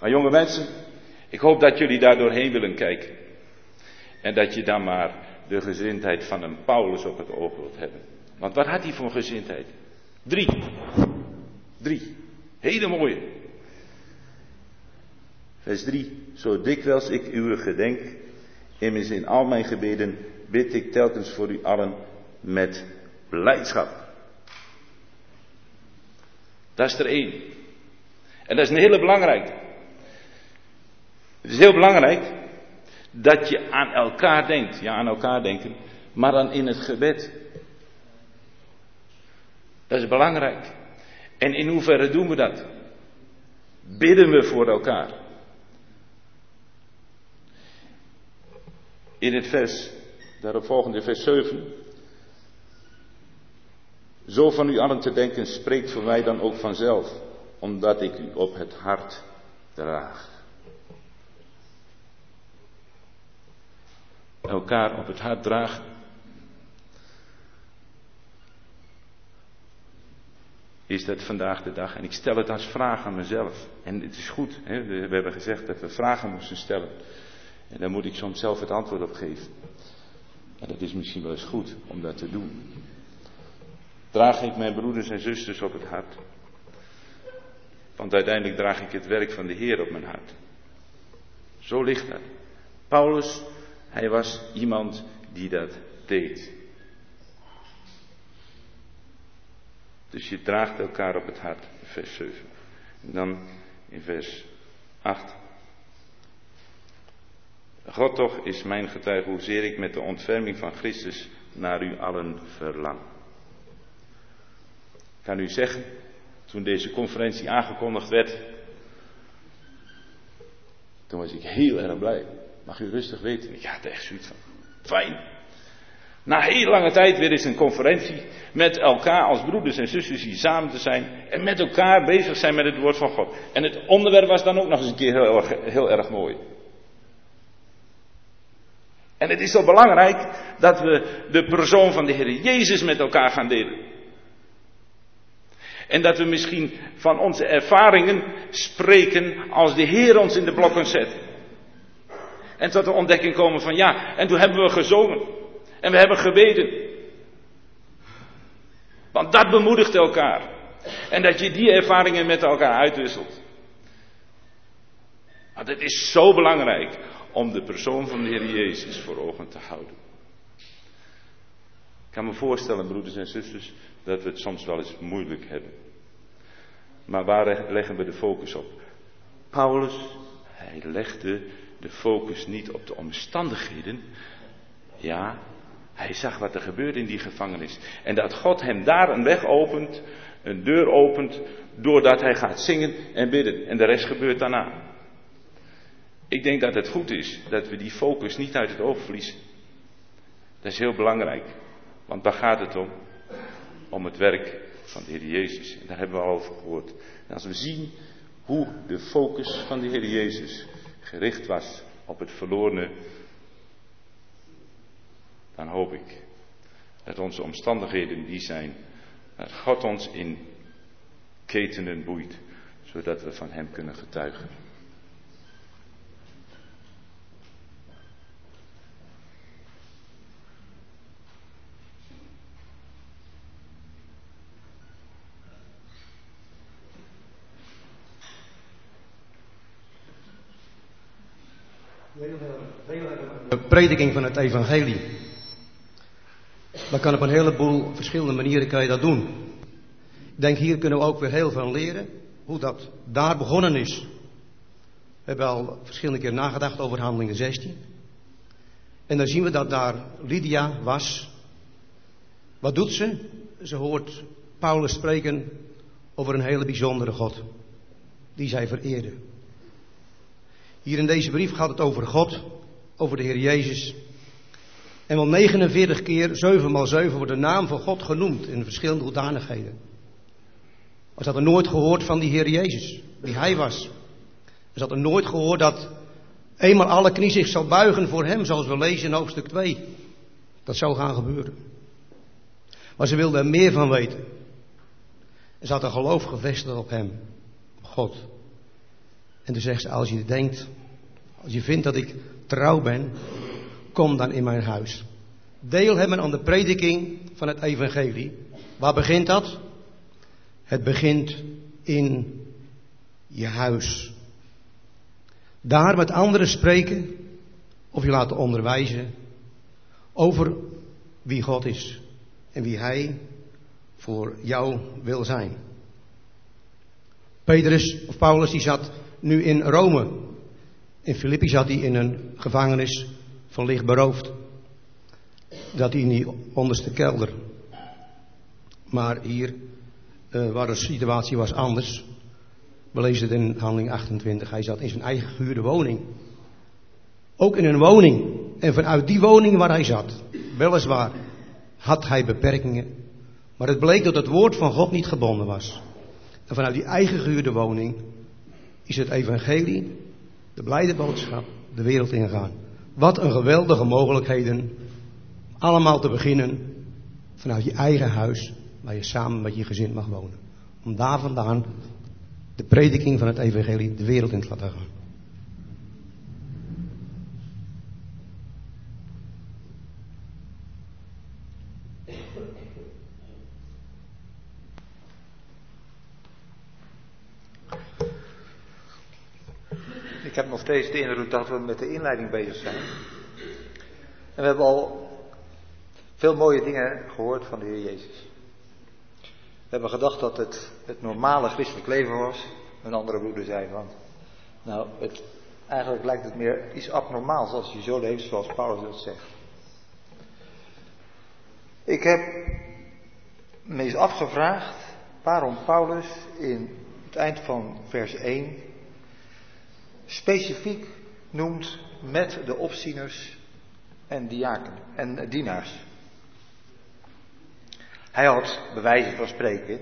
Maar jonge mensen, ik hoop dat jullie daar doorheen willen kijken. En dat je dan maar de gezindheid van een Paulus op het oog wilt hebben. Want wat had hij voor gezindheid? Drie. Drie. Hele mooie. Vers 3. Zo dikwijls ik uw gedenk, immers in al mijn gebeden bid ik telkens voor u allen met blijdschap. Dat is er één. En dat is een hele belangrijke. Het is heel belangrijk dat je aan elkaar denkt. Ja, aan elkaar denken. Maar dan in het gebed. Dat is belangrijk. En in hoeverre doen we dat? Bidden we voor elkaar. In het vers, daarop volgende vers 7. Zo van u allen te denken spreekt voor mij dan ook vanzelf, omdat ik u op het hart draag. Elkaar op het hart dragen. Is dat vandaag de dag? En ik stel het als vraag aan mezelf. En het is goed, hè? we hebben gezegd dat we vragen moesten stellen. En daar moet ik soms zelf het antwoord op geven. En dat is misschien wel eens goed om dat te doen. Draag ik mijn broeders en zusters op het hart? Want uiteindelijk draag ik het werk van de Heer op mijn hart. Zo ligt dat. Paulus, hij was iemand die dat deed. Dus je draagt elkaar op het hart, vers 7. En dan in vers 8. God toch is mijn getuige hoezeer ik met de ontferming van Christus naar u allen verlang. Ik kan u zeggen, toen deze conferentie aangekondigd werd, Toen was ik heel erg blij. Mag u rustig weten. Ik had echt zoiets van. Fijn. Na heel lange tijd weer eens een conferentie met elkaar als broeders en zusters hier samen te zijn. En met elkaar bezig zijn met het woord van God. En het onderwerp was dan ook nog eens een keer heel erg, heel erg mooi. En het is zo belangrijk dat we de persoon van de Heer Jezus met elkaar gaan delen. En dat we misschien van onze ervaringen spreken als de Heer ons in de blokken zet. En tot de ontdekking komen van ja, en toen hebben we gezongen. En we hebben gebeden. Want dat bemoedigt elkaar. En dat je die ervaringen met elkaar uitwisselt. Want het is zo belangrijk om de persoon van de Heer Jezus voor ogen te houden. Ik kan me voorstellen, broeders en zusters, dat we het soms wel eens moeilijk hebben. Maar waar leggen we de focus op? Paulus, hij legde de focus niet op de omstandigheden. Ja, hij zag wat er gebeurde in die gevangenis. En dat God hem daar een weg opent, een deur opent, doordat hij gaat zingen en bidden. En de rest gebeurt daarna. Ik denk dat het goed is dat we die focus niet uit het oog verliezen. Dat is heel belangrijk. Want waar gaat het om? Om het werk van de Heer Jezus. En daar hebben we al over gehoord. En als we zien hoe de focus van de Heer Jezus gericht was op het verlorene, dan hoop ik dat onze omstandigheden die zijn, dat God ons in ketenen boeit, zodat we van Hem kunnen getuigen. Prediking van het evangelie. Dat kan op een heleboel verschillende manieren kan je dat doen. Ik denk hier kunnen we ook weer heel veel leren hoe dat daar begonnen is. We hebben al verschillende keer nagedacht over handelingen 16. En dan zien we dat daar Lydia was. Wat doet ze? Ze hoort Paulus spreken over een hele bijzondere God. Die zij vereerde. Hier in deze brief gaat het over God, over de Heer Jezus. En wel 49 keer, 7 maal 7, wordt de naam van God genoemd in verschillende hoedanigheden. Als had er nooit gehoord van die Heer Jezus, wie Hij was. Ze had er nooit gehoord dat eenmaal alle knie zich zal buigen voor Hem, zoals we lezen in hoofdstuk 2. Dat zou gaan gebeuren. Maar ze wilde er meer van weten. En ze had een geloof gevestigd op Hem, God. En toen zegt ze, als je denkt, als je vindt dat ik trouw ben, kom dan in mijn huis. Deel hebben aan de prediking van het evangelie. Waar begint dat? Het begint in je huis. Daar met anderen spreken of je laten onderwijzen over wie God is en wie Hij voor jou wil zijn. Petrus of Paulus die zat nu in Rome. In Filippi zat hij in een gevangenis van licht beroofd. Hij in die onderste kelder. Maar hier, uh, waar de situatie was anders. We lezen het in handeling 28. Hij zat in zijn eigen gehuurde woning. Ook in een woning. En vanuit die woning waar hij zat, weliswaar, had hij beperkingen. Maar het bleek dat het woord van God niet gebonden was. En vanuit die eigen gehuurde woning is het evangelie, de blijde boodschap, de wereld ingaan. Wat een geweldige mogelijkheden. Allemaal te beginnen vanuit je eigen huis, waar je samen met je gezin mag wonen. Om daar vandaan de prediking van het evangelie de wereld in te laten gaan. Steeds de indruk dat we met de inleiding bezig zijn. En we hebben al veel mooie dingen gehoord van de Heer Jezus. We hebben gedacht dat het het normale christelijk leven was. Een andere broeder zei van, nou, het, eigenlijk lijkt het meer iets abnormaals als je zo leeft zoals Paulus dat zegt. Ik heb me eens afgevraagd waarom Paulus in het eind van vers 1 specifiek noemt met de opzieners en diaken en dienaars. Hij had, bij wijze van spreken,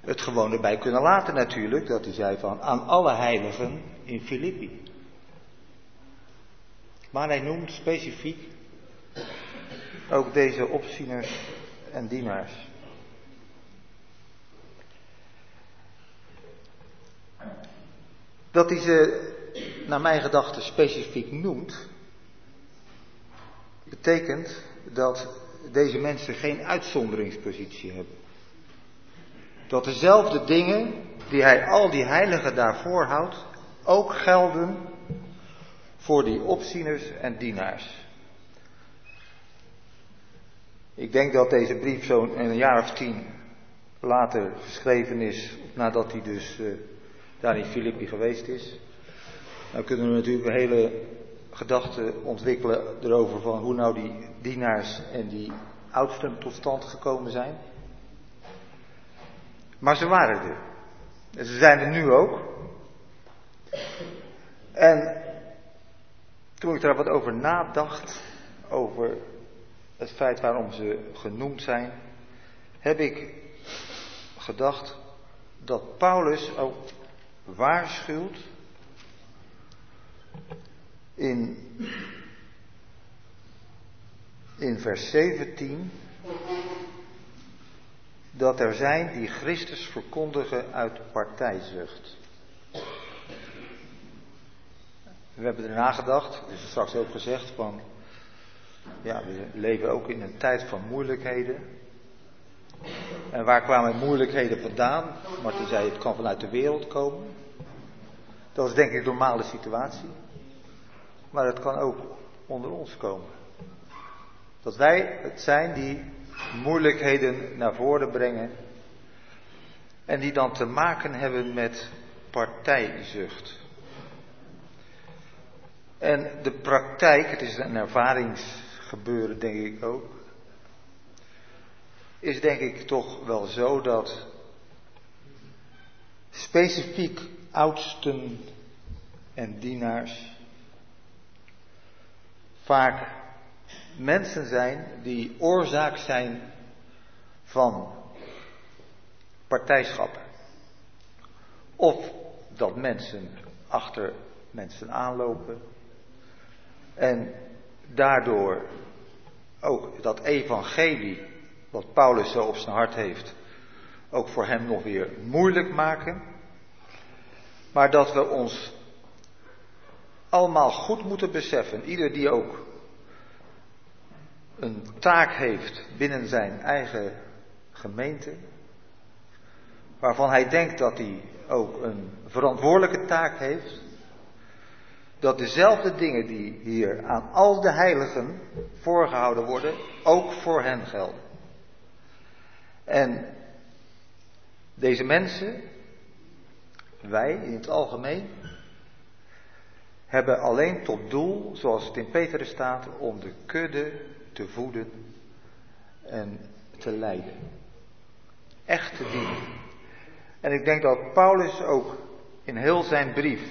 het gewoon erbij kunnen laten natuurlijk, dat hij zei van aan alle heiligen in Filippi. Maar hij noemt specifiek ook deze opzieners en dienaars. Dat hij ze, naar mijn gedachte, specifiek noemt, betekent dat deze mensen geen uitzonderingspositie hebben. Dat dezelfde dingen die hij al die heiligen daarvoor houdt, ook gelden voor die opzieners en dienaars. Ik denk dat deze brief zo'n een jaar of tien later geschreven is, nadat hij dus uh, daar in Filippi geweest is. Dan kunnen we natuurlijk een hele gedachte ontwikkelen erover van hoe nou die dienaars en die oudsten tot stand gekomen zijn. Maar ze waren er. En ze zijn er nu ook. En toen ik daar wat over nadacht, over het feit waarom ze genoemd zijn, heb ik gedacht dat Paulus ook waarschuwt in, in vers 17 dat er zijn die Christus verkondigen uit partijzucht. We hebben er nagedacht, is straks ook gezegd, van ja, we leven ook in een tijd van moeilijkheden. En waar kwamen moeilijkheden vandaan? Martin zei, het kan vanuit de wereld komen. Dat is denk ik een normale situatie. Maar het kan ook onder ons komen. Dat wij het zijn die moeilijkheden naar voren brengen. En die dan te maken hebben met partijzucht. En de praktijk, het is een ervaringsgebeuren denk ik ook, is denk ik toch wel zo dat specifiek oudsten en dienaars vaak mensen zijn die oorzaak zijn van partijschappen. Of dat mensen achter mensen aanlopen en daardoor ook dat evangelie, wat Paulus zo op zijn hart heeft, ook voor hem nog weer moeilijk maken. Maar dat we ons allemaal goed moeten beseffen, ieder die ook een taak heeft binnen zijn eigen gemeente, waarvan hij denkt dat hij ook een verantwoordelijke taak heeft, dat dezelfde dingen die hier aan al de heiligen voorgehouden worden, ook voor hen gelden. En deze mensen, wij in het algemeen, hebben alleen tot doel, zoals het in Petrus staat, om de kudde te voeden en te leiden. Echt te dienen. En ik denk dat Paulus ook in heel zijn brief,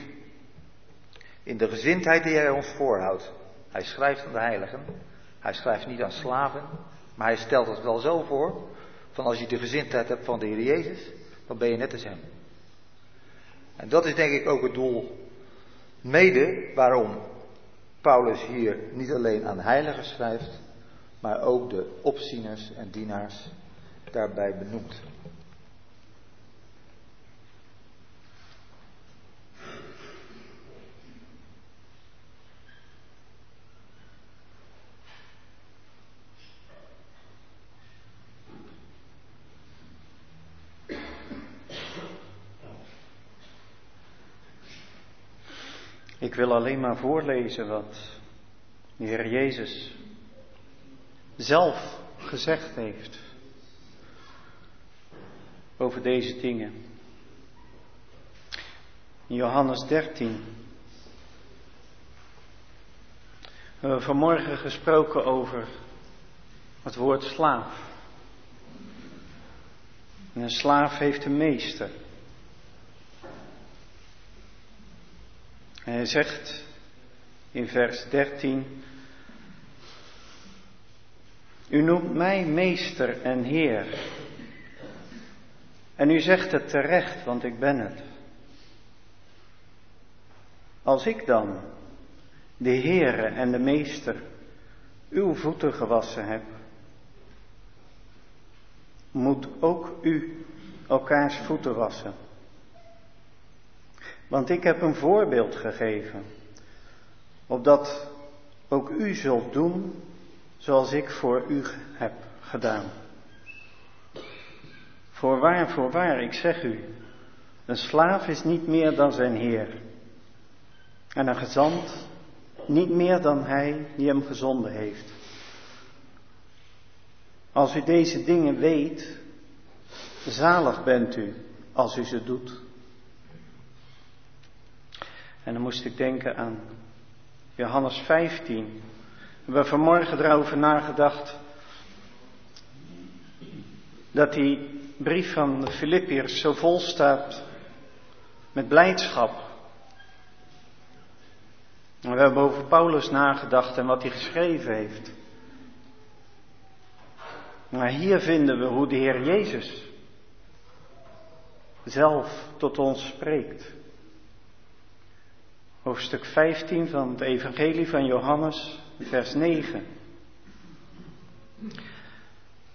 in de gezindheid die hij ons voorhoudt, hij schrijft aan de heiligen, hij schrijft niet aan slaven, maar hij stelt het wel zo voor, van als je de gezindheid hebt van de Heer Jezus, dan ben je net als hem. En dat is denk ik ook het doel, mede waarom Paulus hier niet alleen aan heiligen schrijft, maar ook de opzieners en dienaars daarbij benoemt. Ik wil alleen maar voorlezen wat de Heer Jezus zelf gezegd heeft over deze dingen. In Johannes 13 we hebben vanmorgen gesproken over het woord slaaf. En een slaaf heeft een meester. En hij zegt in vers 13, U noemt mij meester en heer. En u zegt het terecht, want ik ben het. Als ik dan, de Heere en de Meester, uw voeten gewassen heb, moet ook u elkaars voeten wassen. Want ik heb een voorbeeld gegeven, opdat ook u zult doen zoals ik voor u heb gedaan. Voorwaar, voorwaar, ik zeg u, een slaaf is niet meer dan zijn heer. En een gezant niet meer dan hij die hem gezonden heeft. Als u deze dingen weet, zalig bent u als u ze doet. En dan moest ik denken aan Johannes 15. We hebben vanmorgen erover nagedacht dat die brief van de Filippiërs zo vol staat met blijdschap. We hebben over Paulus nagedacht en wat hij geschreven heeft. Maar hier vinden we hoe de Heer Jezus zelf tot ons spreekt. Hoofdstuk 15 van het Evangelie van Johannes, vers 9.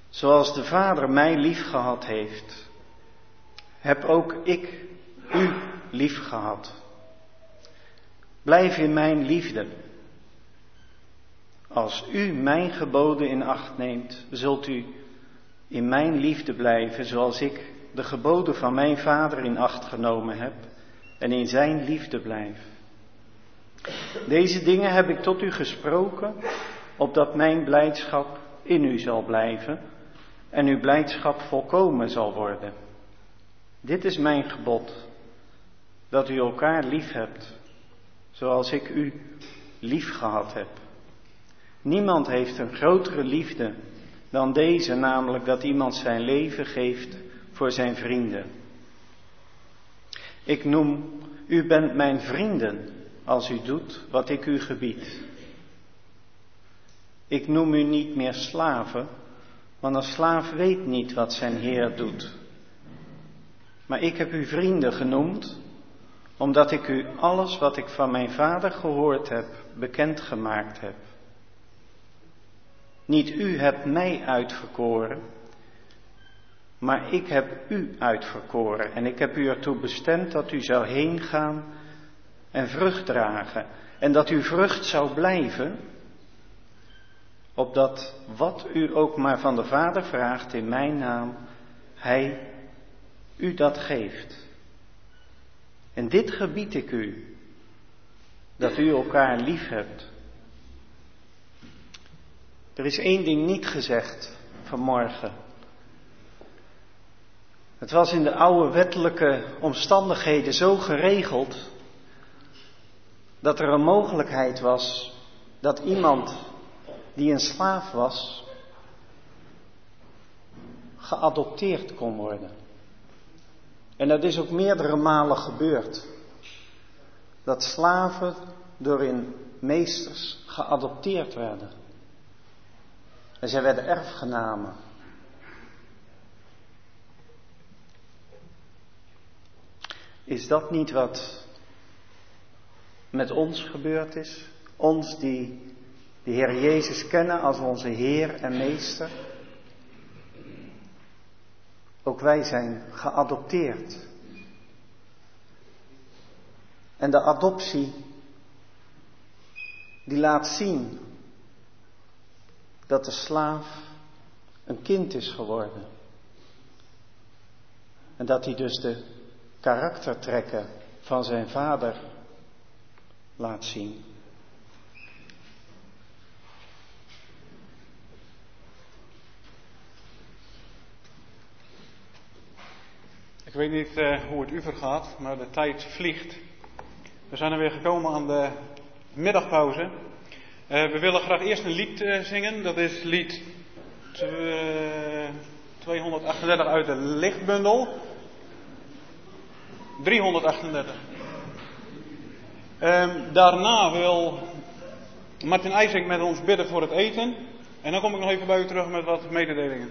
Zoals de Vader mij lief gehad heeft, heb ook ik u lief gehad. Blijf in mijn liefde. Als u mijn geboden in acht neemt, zult u in mijn liefde blijven, zoals ik de geboden van mijn Vader in acht genomen heb en in zijn liefde blijf. Deze dingen heb ik tot u gesproken, opdat mijn blijdschap in u zal blijven en uw blijdschap volkomen zal worden. Dit is mijn gebod, dat u elkaar lief hebt, zoals ik u lief gehad heb. Niemand heeft een grotere liefde dan deze, namelijk dat iemand zijn leven geeft voor zijn vrienden. Ik noem, u bent mijn vrienden als u doet wat ik u gebied. Ik noem u niet meer slaven, want een slaaf weet niet wat zijn Heer doet. Maar ik heb u vrienden genoemd, omdat ik u alles wat ik van mijn Vader gehoord heb, bekendgemaakt heb. Niet u hebt mij uitverkoren, maar ik heb u uitverkoren en ik heb u ertoe bestemd dat u zou heen gaan en vrucht dragen en dat uw vrucht zou blijven, opdat wat u ook maar van de Vader vraagt in mijn naam, Hij u dat geeft. En dit gebied ik u, dat u elkaar lief hebt. Er is één ding niet gezegd vanmorgen. Het was in de oude wettelijke omstandigheden zo geregeld dat er een mogelijkheid was dat iemand die een slaaf was, geadopteerd kon worden. En dat is ook meerdere malen gebeurd. Dat slaven door hun meesters geadopteerd werden. En zij werden erfgenamen. Is dat niet wat met ons gebeurd is? Ons die de Heer Jezus kennen als onze Heer en Meester. Ook wij zijn geadopteerd. En de adoptie, die laat zien dat de slaaf een kind is geworden. En dat hij dus de karaktertrekken van zijn vader laat zien. Ik weet niet uh, hoe het u vergaat, maar de tijd vliegt. We zijn er weer gekomen aan de middagpauze. Uh, we willen graag eerst een lied uh, zingen. Dat is lied 238 uit de lichtbundel. 338. Ehm, daarna wil Martin IJsink met ons bidden voor het eten. En dan kom ik nog even bij u terug met wat mededelingen.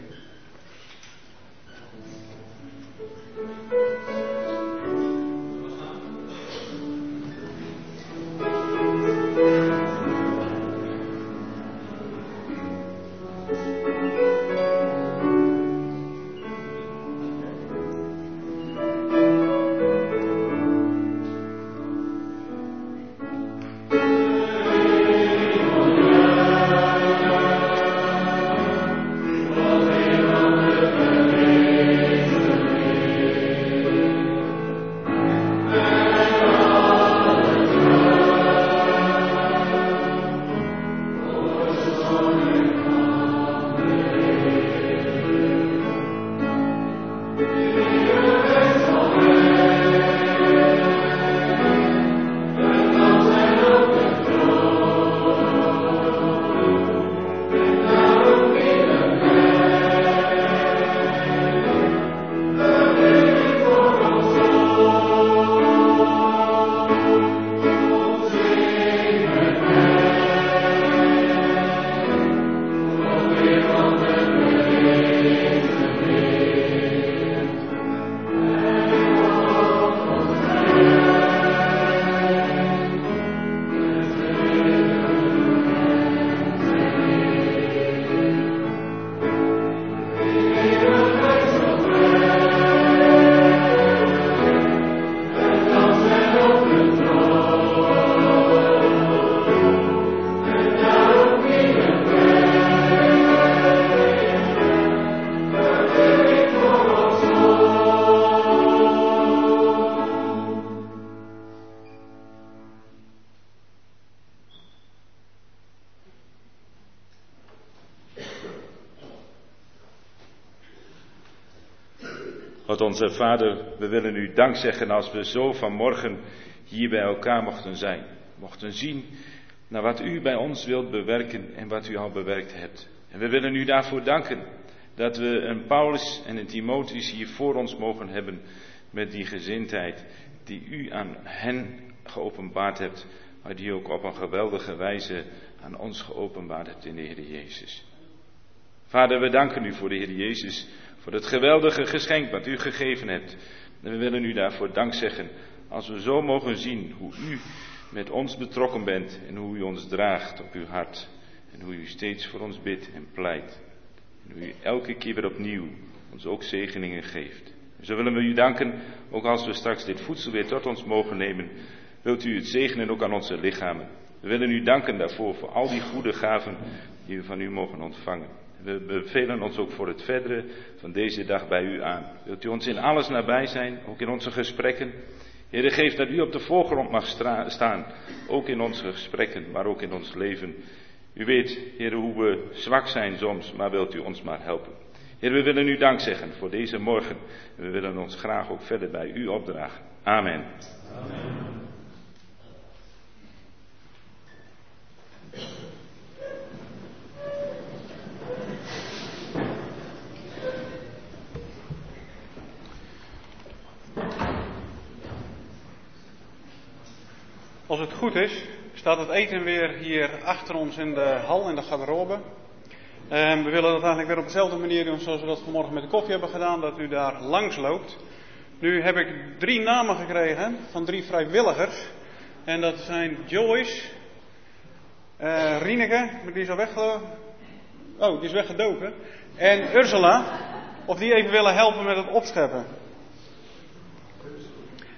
Onze Vader, we willen u dank zeggen als we zo vanmorgen hier bij elkaar mochten zijn. Mochten zien naar wat u bij ons wilt bewerken en wat u al bewerkt hebt. En we willen u daarvoor danken dat we een Paulus en een Timotheus hier voor ons mogen hebben met die gezindheid die u aan hen geopenbaard hebt, maar die ook op een geweldige wijze aan ons geopenbaard hebt in de Heer Jezus. Vader, we danken u voor de Heer Jezus, voor het geweldige geschenk wat u gegeven hebt. En we willen u daarvoor dank zeggen, als we zo mogen zien hoe u met ons betrokken bent en hoe u ons draagt op uw hart. En hoe u steeds voor ons bidt en pleit. En hoe u elke keer weer opnieuw ons ook zegeningen geeft. Zo willen we u danken, ook als we straks dit voedsel weer tot ons mogen nemen. Wilt u het zegenen ook aan onze lichamen. We willen u danken daarvoor, voor al die goede gaven die we van u mogen ontvangen. We bevelen ons ook voor het verdere van deze dag bij u aan. Wilt u ons in alles nabij zijn, ook in onze gesprekken? Heer, geef dat u op de voorgrond mag staan, ook in onze gesprekken, maar ook in ons leven. U weet, Heer, hoe we zwak zijn soms, maar wilt u ons maar helpen. Heer, we willen u dank zeggen voor deze morgen. En we willen ons graag ook verder bij u opdragen. Amen. Amen. Als het goed is, staat het eten weer hier achter ons in de hal, in de garderobe. En we willen dat eigenlijk weer op dezelfde manier doen zoals we dat vanmorgen met de koffie hebben gedaan, dat u daar langs loopt. Nu heb ik drie namen gekregen van drie vrijwilligers. En dat zijn Joyce, uh, Rieneke, die is al weggelopen. Oh, die is weggedoken. En Ursula, of die even willen helpen met het opscheppen.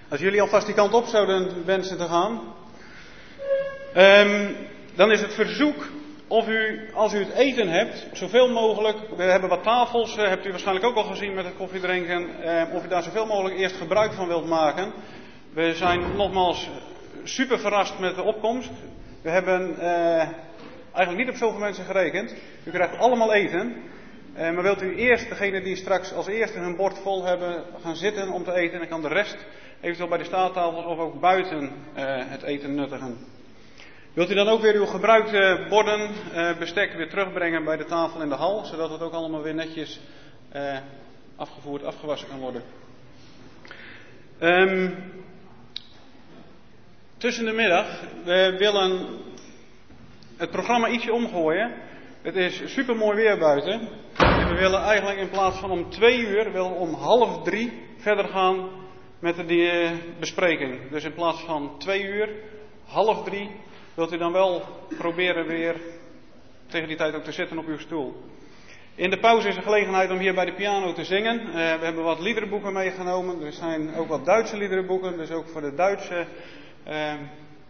Als jullie alvast die kant op zouden wensen te gaan. Um, dan is het verzoek of u, als u het eten hebt, zoveel mogelijk, we hebben wat tafels, uh, hebt u waarschijnlijk ook al gezien met het koffiedrinken, uh, of u daar zoveel mogelijk eerst gebruik van wilt maken. We zijn nogmaals super verrast met de opkomst. We hebben uh, eigenlijk niet op zoveel mensen gerekend. U krijgt allemaal eten. maar wilt u eerst, degene die straks als eerste hun bord vol hebben, gaan zitten om te eten, en kan de rest eventueel bij de staattafels of ook buiten het eten nuttigen. Wilt u dan ook weer uw gebruikte borden, uh, bestek weer terugbrengen bij de tafel in de hal, zodat het ook allemaal weer netjes uh, afgevoerd, afgewassen kan worden? Um, tussen de middag. We willen het programma ietsje omgooien. Het is super mooi weer buiten. En we willen eigenlijk in plaats van om twee uur, willen om half drie verder gaan met de die, bespreking. Dus in plaats van twee uur, half drie, wilt u dan wel proberen weer tegen die tijd ook te zitten op uw stoel. In de pauze is er gelegenheid om hier bij de piano te zingen. Uh, we hebben wat liederenboeken meegenomen. Er zijn ook wat Duitse liederenboeken. Dus ook voor de Duitse uh,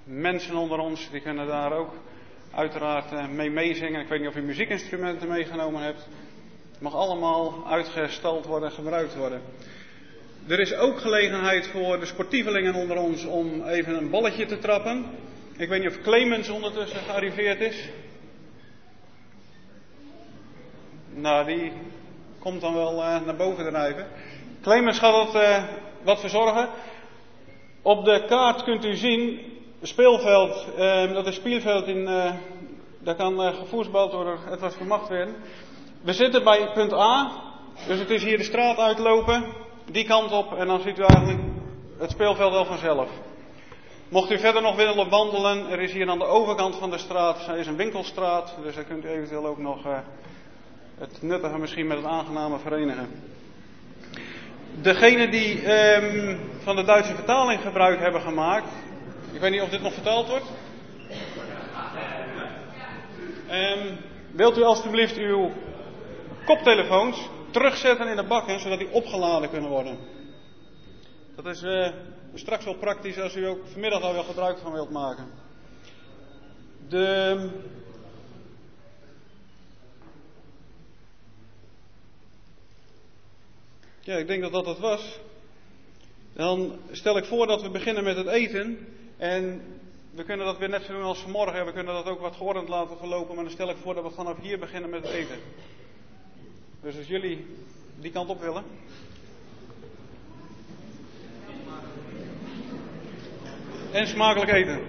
mensen onder ons. Die kunnen daar ook uiteraard uh, mee meezingen. Ik weet niet of u muziekinstrumenten meegenomen hebt. Het mag allemaal uitgestald worden en gebruikt worden. Er is ook gelegenheid voor de sportievelingen onder ons om even een balletje te trappen. Ik weet niet of Clemens ondertussen gearriveerd is. Nou, die komt dan wel uh, naar boven drijven. Clemens gaat dat uh, wat verzorgen. Op de kaart kunt u zien, speelveld, uh, dat is speelveld in, daar kan gevoetbald worden, het was vermacht werden. We zitten bij punt A, dus het is hier de straat uitlopen, die kant op en dan ziet u eigenlijk het speelveld wel vanzelf. Mocht u verder nog willen wandelen, er is hier aan de overkant van de straat, is een winkelstraat, dus daar kunt u eventueel ook nog het nuttige misschien met het aangename verenigen. Degene die um, van de Duitse vertaling gebruik hebben gemaakt, ik weet niet of dit nog vertaald wordt. Um, wilt u alstublieft uw koptelefoons terugzetten in de bakken, zodat die opgeladen kunnen worden. Dat is uh, straks wel praktisch als u ook vanmiddag al wel gebruik van wilt maken. De Ja, ik denk dat dat het was. Dan stel ik voor dat we beginnen met het eten. En we kunnen dat weer net zo doen als vanmorgen. We kunnen dat ook wat geordend laten verlopen. Maar dan stel ik voor dat we vanaf hier beginnen met het eten. Dus als jullie die kant op willen. En smakelijk eten.